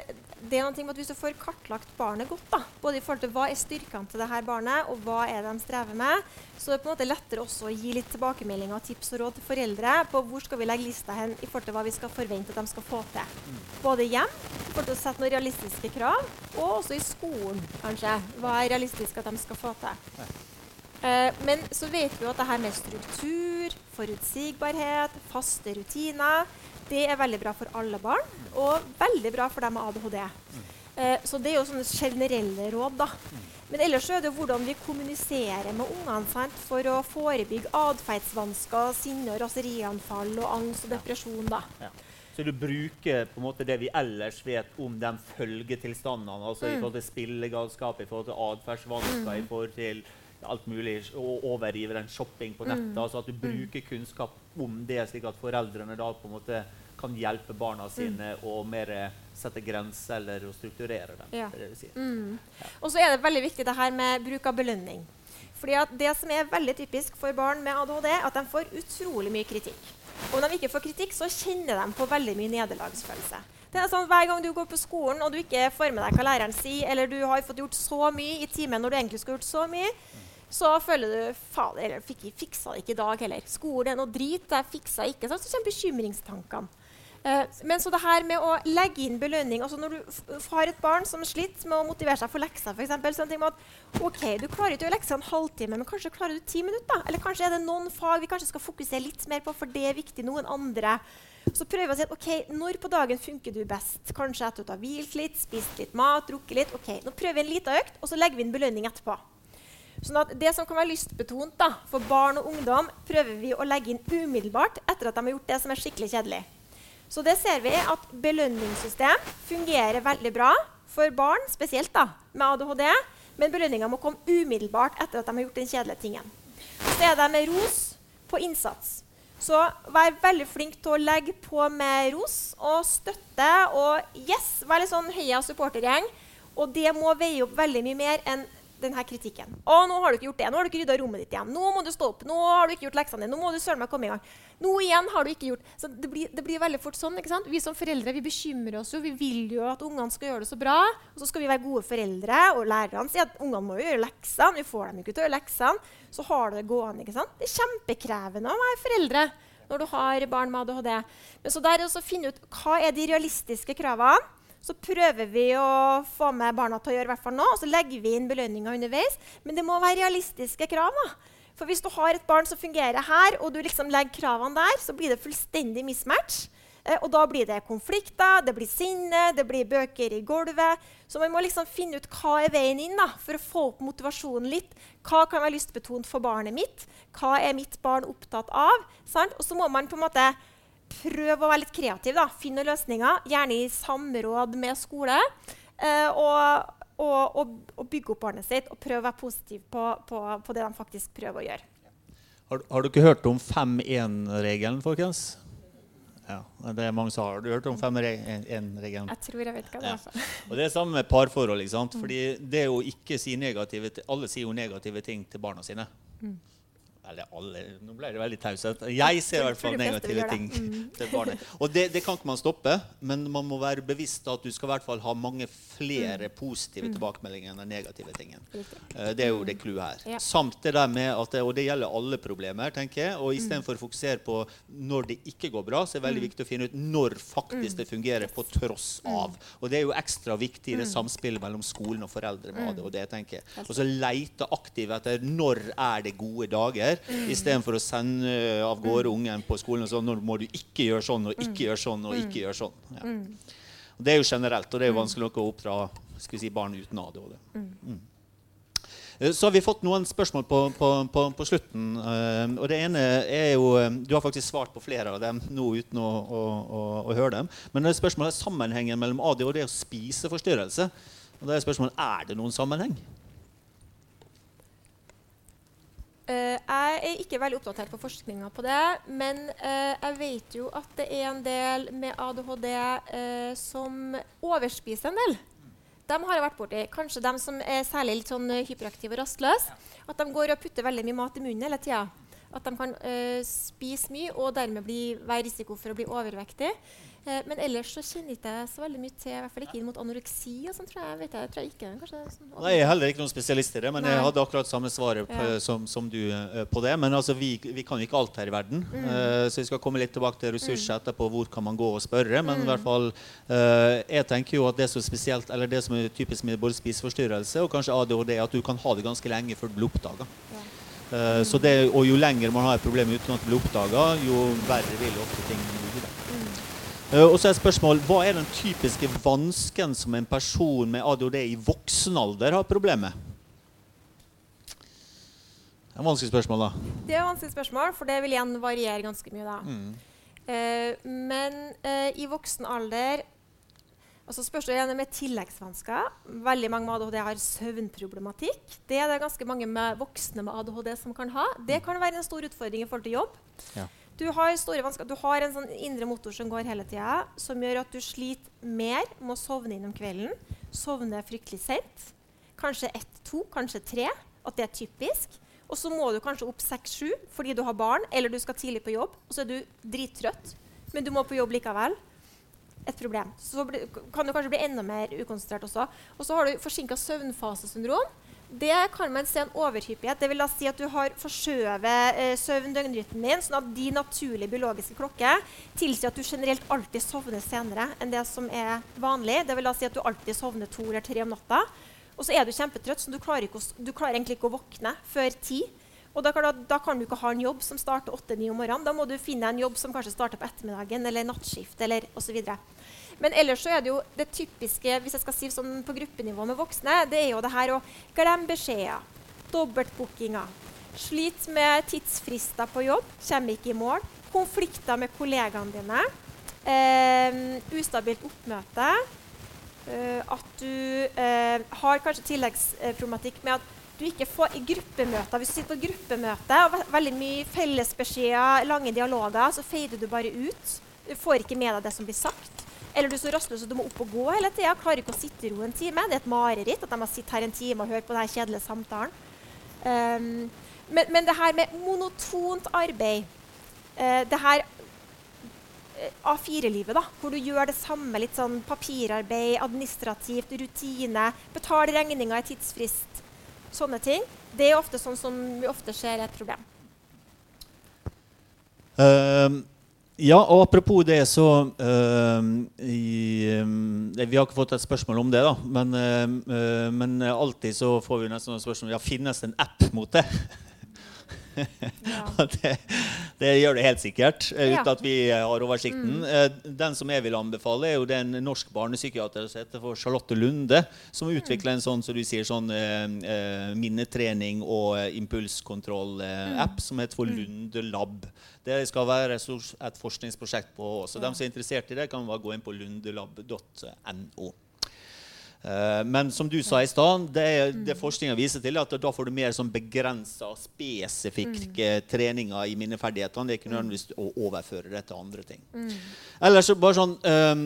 Speaker 2: det er noe med at Hvis du får kartlagt barnet godt, da, både i forhold til hva er styrkene til dette barnet, og hva er det de strever med, så er det på en måte lettere også å gi litt tilbakemeldinger og tips og råd til foreldre på hvor skal vi legge lista hen i forhold til hva vi skal forvente at de skal få til. Både hjem, i forhold til å sette noen realistiske krav, og også i skolen, kanskje. Hva er realistisk at de skal få til. Uh, men så vet vi jo at det her med struktur, forutsigbarhet, faste rutiner det er veldig bra for alle barn, og veldig bra for dem med ADHD. Eh, så det er jo sånne generelle råd. da. Men ellers er det hvordan vi kommuniserer med ungene sant, for å forebygge atferdsvansker, sinne- og raserianfall og angst og depresjon. da. Ja.
Speaker 1: Så du bruker på en måte det vi ellers vet om de følgetilstandene, altså mm. i forhold til spillegalskap, i forhold til atferdsvansker, mm. i forhold til alt mulig, og overiveren shopping på nettet. Mm. altså At du mm. bruker kunnskap om det, slik at foreldrene da på en måte kan hjelpe barna sine mm. og mer sette grenser eller strukturere dem. Ja. Det det
Speaker 2: mm. ja. Og så er det veldig viktig det her med bruk av belønning. Fordi Det som er veldig typisk for barn med ADHD, er at de får utrolig mye kritikk. Og når de ikke får kritikk, så kjenner de på veldig mye nederlagsfølelse. Det er sånn, Hver gang du går på skolen og du ikke får med deg hva læreren sier, eller du har fått gjort så mye i timen når du egentlig skulle gjort så mye, så føler du fader, eller fiksa det ikke i dag heller. Skolen er noe drit, jeg fiksa ikke. Så kommer bekymringstankene. Uh, men så det her med å legge inn belønning altså Når du har et barn som sliter med å motivere seg for lekser, for eksempel, med at ok, du klarer ikke å lekse en halvtime, men kanskje klarer du ti minutter. Eller kanskje er det noen fag vi kanskje skal fokusere litt mer på, for det er viktig. Noen andre. Så prøver vi å si at ok, når på dagen funker du best? Kanskje etter at du har hvilt litt, spist litt mat, drukket litt. ok, Nå prøver vi en liten økt, og så legger vi inn belønning etterpå. Sånn at Det som kan være lystbetont da, for barn og ungdom, prøver vi å legge inn umiddelbart etter at de har gjort det som er skikkelig kjedelig. Så det ser vi at belønningssystem fungerer veldig bra for barn, spesielt da, med ADHD. Men belønninga må komme umiddelbart etter at de har gjort den kjedelige tingen. Så er det med ros på innsats. Så vær veldig flink til å legge på med ros og støtte. Og yes, vær litt sånn heia supportergjeng. Og det må veie opp veldig mye mer enn denne kritikken. 'Å, nå har du ikke gjort det. Nå har du ikke rydda rommet ditt igjen. Nå må du stå opp. Nå har du ikke gjort leksene dine. Nå må du søren meg komme i gang. Nå igjen har du ikke gjort Så det blir, det blir veldig fort sånn. ikke sant? Vi som foreldre vi bekymrer oss jo. Vi vil jo at ungene skal gjøre det så bra. Og så skal vi være gode foreldre. Og lærerne sier at ungene må jo gjøre leksene. Vi får dem ikke til å gjøre leksene. Så har du det gående. ikke sant? Det er kjempekrevende å være foreldre når du har barn med ADHD. Men så der er det å finne ut hva er de realistiske kravene så prøver vi å få med barna til å gjøre hvert fall nå, og så legger vi inn belønninger underveis. Men det må være realistiske krav. da. For hvis du har et barn som fungerer her, og du liksom legger kravene der, så blir det fullstendig mismatch. Eh, og da blir det konflikter, det blir sinne, det blir bøker i gulvet. Så man må liksom finne ut hva er veien inn da, for å få opp motivasjonen litt. Hva kan være lystbetont for barnet mitt? Hva er mitt barn opptatt av? Sant? Og så må man på en måte prøv å være litt kreativ. da. Finne løsninger, gjerne i samråd med skole. Eh, og, og, og, og, bygge opp barnet sitt og prøve å være positiv på, på, på det de faktisk prøver å gjøre.
Speaker 1: Har, har du ikke hørt om 5-1-regelen, folkens? Ja, det er mange som har. Du hørt om 5-1-regelen?
Speaker 2: Jeg tror jeg vet hva det er.
Speaker 1: Ja. Og Det er samme med parforhold. ikke sant? Fordi det å ikke si negative Alle sier jo negative ting til barna sine. Mm. Eller alle Nå ble det veldig taushet. Jeg ser i hvert fall negative ting mm. til barnet. Og det, det, kan ikke man stoppe, men man må være bevisst at du skal i hvert fall ha mange flere mm. positive mm. tilbakemeldinger enn negative tingen. Uh, det er jo det clouet her. Ja. Samt det der med at det, Og det gjelder alle problemer, tenker jeg. Og istedenfor å fokusere på når det ikke går bra, så er det veldig viktig å finne ut når faktisk det fungerer på tross av. Og det er jo ekstra viktig i det samspillet mellom skolen og foreldre med ADHD. tenker jeg. Og så leite aktivt etter når er det gode dager der. Mm. Istedenfor å sende eh, av gårde mm. ungen på skolen og sånn Nå må du ikke gjøre sånn og ikke mm. gjøre sånn og ikke mm. gjøre sånn. Ja. Mm. Og det er jo generelt, og det er jo vanskelig å oppdra si, barn uten ADHD. Mm. Eh, så har vi fått noen spørsmål på, på, på, på slutten. Uh, og det ene er jo Du har faktisk svart på flere av dem nå uten å, å, å, å høre dem. Men det er spørsmålet er sammenhengen mellom ADHD og spiseforstyrrelse. Og da er spørsmålet er det noen sammenheng.
Speaker 2: Uh, jeg er ikke veldig oppdatert på forskninga på det, men uh, jeg vet jo at det er en del med ADHD uh, eh, som overspiser en del. De har jeg vært borti. Kanskje de som er særlig litt sånn hyperaktive og rastløse. At de går og putter veldig mye mat i munnen hele tida. At de kan spise mye og dermed bli, være risiko for å bli overvektig. Eh, men ellers så kjenner jeg ikke så veldig mye til, i hvert fall ikke inn mot anoreksi. og sånn, tror jeg, vet jeg, tror jeg ikke. Sånn,
Speaker 1: Nei, Jeg er heller ikke noen spesialist i det, men Nei. jeg hadde akkurat samme svaret på, ja. som, som, du uh, på det. Men altså, vi, vi, kan jo ikke alt her i verden. Mm. Uh, så vi skal komme litt tilbake til ressurser mm. etterpå. Hvor kan man gå og spørre? Men mm. i hvert fall, uh, jeg tenker jo at det som er spesielt, eller det som er typisk med både spiseforstyrrelse og kanskje ADHD, er at du kan ha det ganske lenge før det blir oppdaga. Ja. Uh, og jo lenger man har et problem uten at det blir oppdaga, jo verre vil ofte ting bli. Uh, og så er spørsmål, Hva er den typiske vansken som en person med ADHD i voksen alder har problemer med? Det er vanskelig spørsmål, da.
Speaker 2: Det er vanskelig spørsmål, for det vil igjen variere ganske mye. da. Mm. Eh, men eh, i voksen alder altså spørs det igjen med tilleggsvansker. Veldig mange med ADHD har søvnproblematikk. Det er det ganske mange med voksne med ADHD som kan ha. Det kan være en stor utfordring i forhold til jobb. Ja. Du har store vansker. Du har en sånn indre motor som går hele tida, som gjør at du sliter mer med å sovne inn om kvelden. Sovne fryktelig sent. Kanskje ett-to, kanskje tre. At det er typisk. Og så må du kanskje opp seks-sju fordi du har barn, eller du skal tidlig på jobb, og så er du drittrøtt, men du må på jobb likevel. Et problem. Så kan du kanskje bli enda mer ukonsentrert også. Og så har du forsinka søvnfasesyndrom det kan man se en overhyppighet. Det vil da si at du har forskjøvet eh, søvn-døgnrytmen din, sånn at de naturlige biologiske klokker tilsier at du generelt alltid sovner senere enn det som er vanlig. Det vil da si at du alltid sovner to eller tre om natta. Og så er du kjempetrøtt, så du klarer, å, du klarer egentlig ikke å våkne før ti. Og da, da, da, kan du ikke ha en jobb som starter 8-9 om morgenen. Da må du finne en jobb som kanskje starter på ettermiddagen eller nattskift eller osv. Men ellers så er det jo det typiske hvis jeg skal si sånn på gruppenivå med voksne, det er jo det her å glemme beskjeder, dobbeltbookinger, slite med tidsfrister på jobb, kommer ikke i mål, konflikter med kollegaene dine, eh, ustabilt oppmøte, eh, at du eh, har kanskje tilleggsproblematikk med at du ikke får i gruppemøter. Hvis du sitter på gruppemøte og veldig mye fellesbeskjeder, lange dialoger, så feider du bare ut. Du får ikke med deg det som blir sagt. Eller du er så rastløs at du må opp og gå hele tida. Klarer ikke å sitte i ro en time. Det er et mareritt at de må sitte her en time og høre på denne kjedelige samtalen. Um, men, men, det her med monotont arbeid, uh, det her uh, A4-livet, da, hvor du gjør det samme, litt sånn papirarbeid, administrativt, rutine, betaler regninga i tidsfrist, sånne ting, det er ofte sånn som vi ofte ser et problem.
Speaker 1: Uh, ja, og apropos det, så uh, i, um, Vi har ikke fått et spørsmål om det, da. Men, uh, men alltid så får vi nesten spørsmål ja, finnes det en app mot det. Ja. det, det, gjør det helt sikkert, uten ja. at vi har oversikten. Mm. Den som jeg vil anbefale, er jo den norsk barnepsykiater som heter for Charlotte Lunde, som mm. utvikler en sånn, så du sier, sånn eh, minnetrening og impulskontroll-app mm. som heter for mm. Lunde Lab. Det skal være et forskningsprosjekt på. Så ja. de som er interessert i det, kan bare gå inn på lundelab.no. Uh, men som du sa i stad, det, det forskninga viser til, at da får du mer sånn begrensa, spesifikke mm. treninger i minneferdighetene. Det er ikke mm. nødvendigvis å overføre det til andre ting. Mm. Ellers bare sånn um,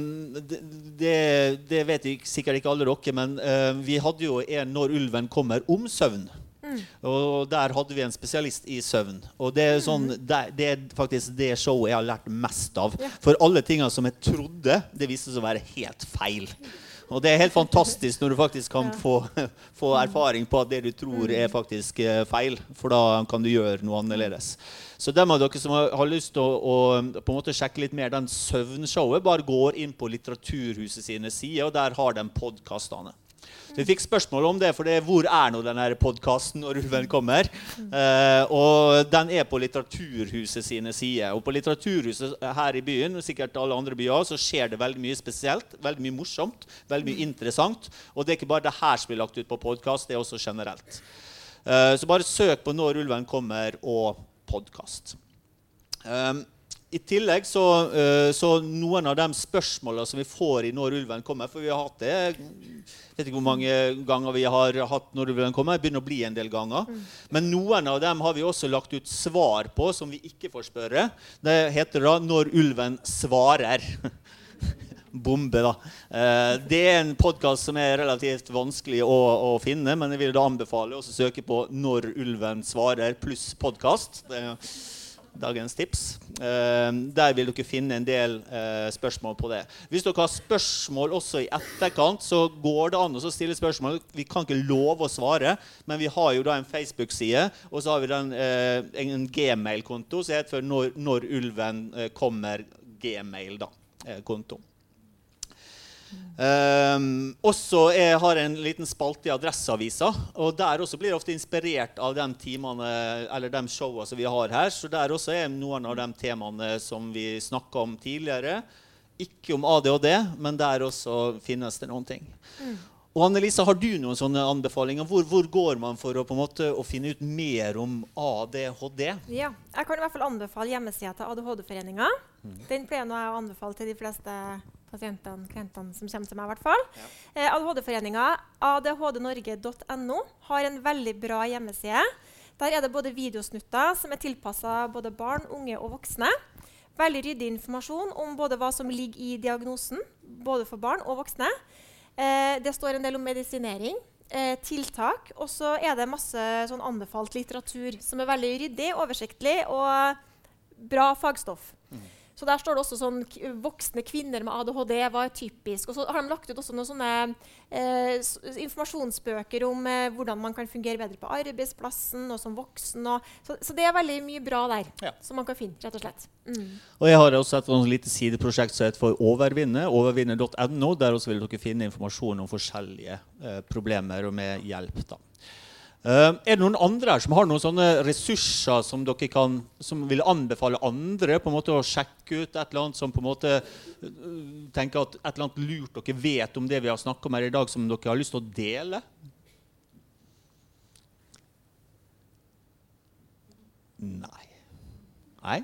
Speaker 1: det, det, vet sikkert ikke alle dere, men uh, vi hadde jo en 'Når ulven kommer' om søvn. Mm. Og der hadde vi en spesialist i søvn. Og det er, sånn, mm. det, det er faktisk det showet jeg har lært mest av. For alle tingene som jeg trodde, det viste seg å være helt feil. Og det er helt fantastisk når du faktisk kan få, få, erfaring på at det du tror er faktisk eh, feil. For da kan du gjøre noe annerledes. Så dem av dere som har lyst til å, å, på en måte sjekke litt mer den søvnshowet, bare går inn på Litteraturhuset sine sider, og der har de podkastene. Vi fikk spørsmål om det, for det er hvor er nå denne podkasten når ulven kommer? Uh, og den er på Litteraturhuset sine sider. Og på Litteraturhuset her i byen sikkert alle andre byer, så skjer det veldig mye spesielt. Veldig mye morsomt, veldig mye interessant. Og det er ikke bare det her som blir lagt ut på podkast, det er også generelt. Uh, så bare søk på 'Når ulven kommer' og podkast. Um, i tillegg så, uh, så, noen av de spørsmåla som vi får i 'Når ulven kommer' For vi har hatt det jeg vet ikke hvor mange ganger vi har hatt 'Når ulven kommer'. Det begynner å bli en del ganger. Mm. Men noen av dem har vi også lagt ut svar på som vi ikke får spørre. Det heter da 'Når ulven svarer'. Bombe, da. Uh, det er en podkast som er relativt vanskelig å, å, finne, men jeg vil da anbefale å søke på 'Når ulven svarer' pluss podkast dagens tips. Uh, der vil dere finne en del uh, spørsmål på det. Hvis dere har spørsmål også i etterkant, så går det an å stille spørsmål. Vi kan ikke love å svare, men vi har jo da en Facebook-side, og så har vi den, uh, en gmail-konto som heter for når, når ulven kommer gmail-konto. Um, også jeg har en liten spalte i Adresseavisa. og Der også blir jeg ofte inspirert av de timene, eller de showene som vi har her. Så der også er noen av de temaene som vi snakka om tidligere. Ikke om ADHD, men der også finnes det noen ting. Mm. Og Annelise, Har du noen sånne anbefalinger? Hvor, hvor, går man for å, måte, å finne ut mer om ADHD?
Speaker 2: Ja, Jeg kan i hvert fall anbefale hjemmesida til ADHD-foreninga. Mm. Den pleier jeg å anbefale til de fleste pasientene, klientene som kommer til meg. I hvert fall. Ja. Eh, ADHD-foreninga adhdnorge.no har en veldig bra hjemmeside. Der er det både videosnutter som er tilpassa både barn, unge og voksne. Veldig ryddig informasjon om både hva som ligger i diagnosen, både for barn og voksne. Eh, det står en del om medisinering. Eh, tiltak. Og så er det masse sånn anbefalt litteratur som er veldig ryddig, oversiktlig og bra fagstoff. Mm. Så der står det også sånn voksne kvinner med ADHD hva er typisk. Og så har de lagt ut også noen sånne eh, informasjonsbøker om eh, hvordan man kan fungere bedre på arbeidsplassen og som voksen. Og, så, så, det er veldig mye bra der ja. som man kan finne, rett og slett. Mm.
Speaker 1: Og jeg har også et lite sideprosjekt som heter for Overvinne. Overvinne.no. Der også vil dere finne informasjon om forskjellige eh, problemer og med hjelp. da. Uh, er det noen andre her som har noen sånne ressurser som dere kan, som vil anbefale andre på en måte å sjekke ut et eller annet som på en måte uh, tenker at et eller annet lurt dere vet om det vi har snakka om her i dag, som dere har lyst til å dele? Nei. Nei?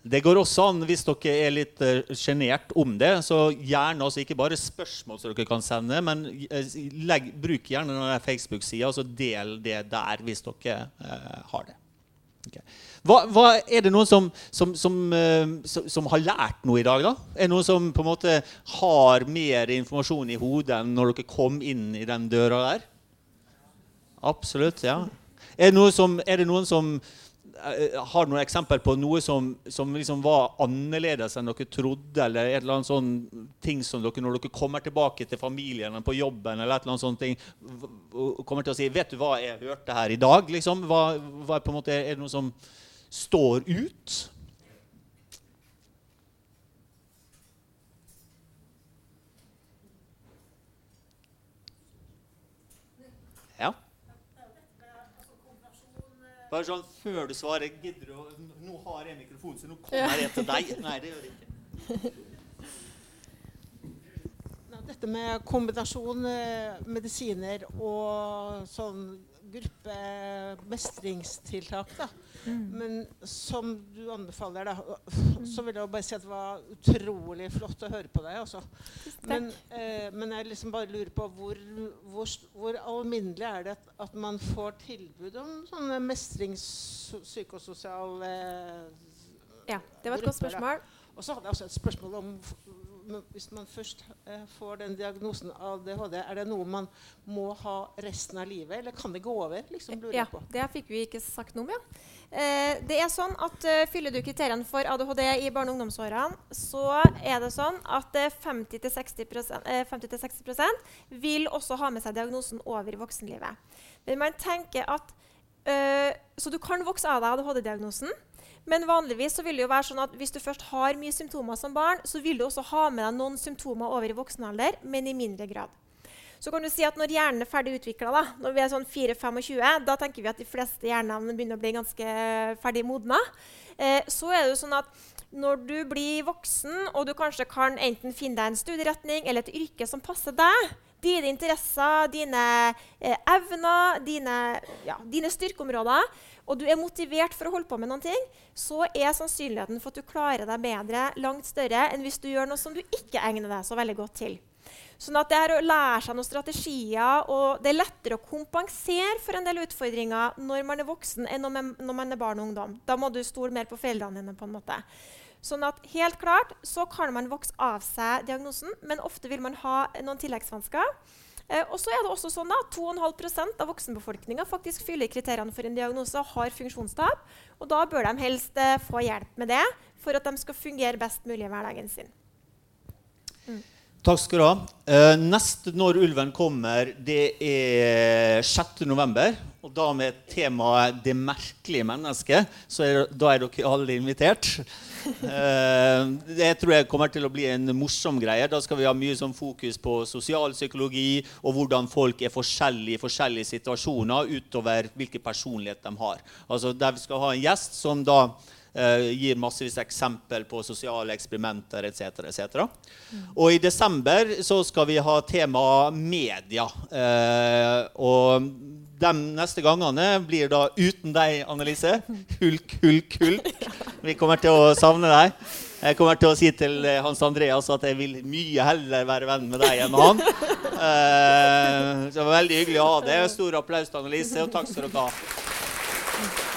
Speaker 1: Det går også an hvis dere er litt sjenert om det. Så gjerne altså ikke bare spørsmål som dere kan sende, men uh, legg, bruk gjerne denne Facebook-sida. så del det der hvis dere uh, har det. Okay. Hva, hva, er det noen som, som, som, uh, som, har lært noe i dag? da? Er det noen som på en måte har mer informasjon i hodet enn når dere kom inn i den døra der? Absolutt, ja. Er det, noen er som Eh, har du noen eksempel på noe som, som liksom var annerledes enn dere trodde? Eller et eller annet sånn ting som dere, når dere kommer tilbake til familien på jobben, eller et eller annet sånt ting, kommer til å si 'Vet du hva jeg hørte her i dag?' Liksom? Hva, hva måte, er det noe som står ut? Ja. Bare sånn før du svarer gidder du å Nå har jeg mikrofon, så nå kommer jeg til deg. Nei, det gjør jeg ikke.
Speaker 5: Dette med kombinasjon eh, medisiner og sånn gruppemestingstiltak, da. Mm. Men som du anbefaler, da, så vil jeg bare si at det var utrolig flott å høre på deg. Altså. Men, eh, men, jeg liksom bare lurer på hvor, hvor, hvor alminnelig er det at, at, man får tilbud om sånne mestringspsykososiale
Speaker 2: Ja, det var et godt spørsmål.
Speaker 5: Og så hadde jeg også et spørsmål om hvis man først eh, får den diagnosen ADHD, er det noe man må ha resten av livet, eller kan det gå over? Liksom,
Speaker 2: ja, Det fikk vi ikke sagt noe om, ja. Eh, det er sånn at uh, Fyller du kriteriene for ADHD i barne- og ungdomsårene, så er det sånn at uh, 50-60 uh, vil også ha med seg diagnosen over i voksenlivet. Men man tenker at uh, Så du kan vokse av deg ADHD-diagnosen. Men vanligvis så vil det jo være sånn at hvis du først har mye symptomer som barn, så vil du også ha med deg noen symptomer over i voksen alder, men i mindre grad. Så kan du si at Når hjernen er ferdig utvikla, når vi er sånn 4-25, da tenker vi at de fleste hjernene begynner å bli ganske ferdig modna. Eh, så er det jo sånn at når du blir voksen, og du kanskje kan enten finne deg en studieretning eller et yrke som passer deg, dine interesser, dine eh, evner, dine, ja, dine styrkeområder, og du er motivert for å holde på med noen ting, så er sannsynligheten for at du klarer deg bedre, langt større enn hvis du gjør noe som du ikke egner deg så veldig godt til. Sånn at det er å lære seg noen strategier, og det er lettere å kompensere for en del utfordringer når man er voksen, enn når man er barn og ungdom. Da må du stole mer på foreldrene dine. på en måte. Sånn at helt klart så kan man vokse av seg diagnosen, men ofte vil man ha noen tilleggsvansker. Eh, og så er det også sånn at 2,5% av voksenbefolkninga faktisk fyller kriteriene for en diagnose og har funksjonstap. Og da bør de helst eh, få hjelp med det for at de skal fungere best mulig i hverdagen sin.
Speaker 1: Mm. Takk skal du ha. Eh, neste Når ulven kommer, det er 6.11. Og da med temaet 'Det merkelige mennesket'. Så er, da er dere alle invitert. Uh, det tror jeg kommer til å bli en morsom greie. Da skal vi ha mye sånn fokus på sosialpsykologi og hvordan folk er forskjellige i forskjellige situasjoner utover hvilken personlighet de har. Altså Der vi skal ha en gjest som da Uh, gir massevis eksempel på sosiale eksperimenter etc. etc. Mm. Og i desember så skal vi ha tema media. Uh, og de neste gangene blir da uten deg, Annelise. Hulk, hulk, hulk. Vi kommer til å savne deg. Jeg kommer til å si til eh, Hans Andreas at jeg vil mye heller være venn med deg enn med han. Uh, så det var veldig hyggelig å ha deg. Stor applaus til Annelise, og takk skal dere ha.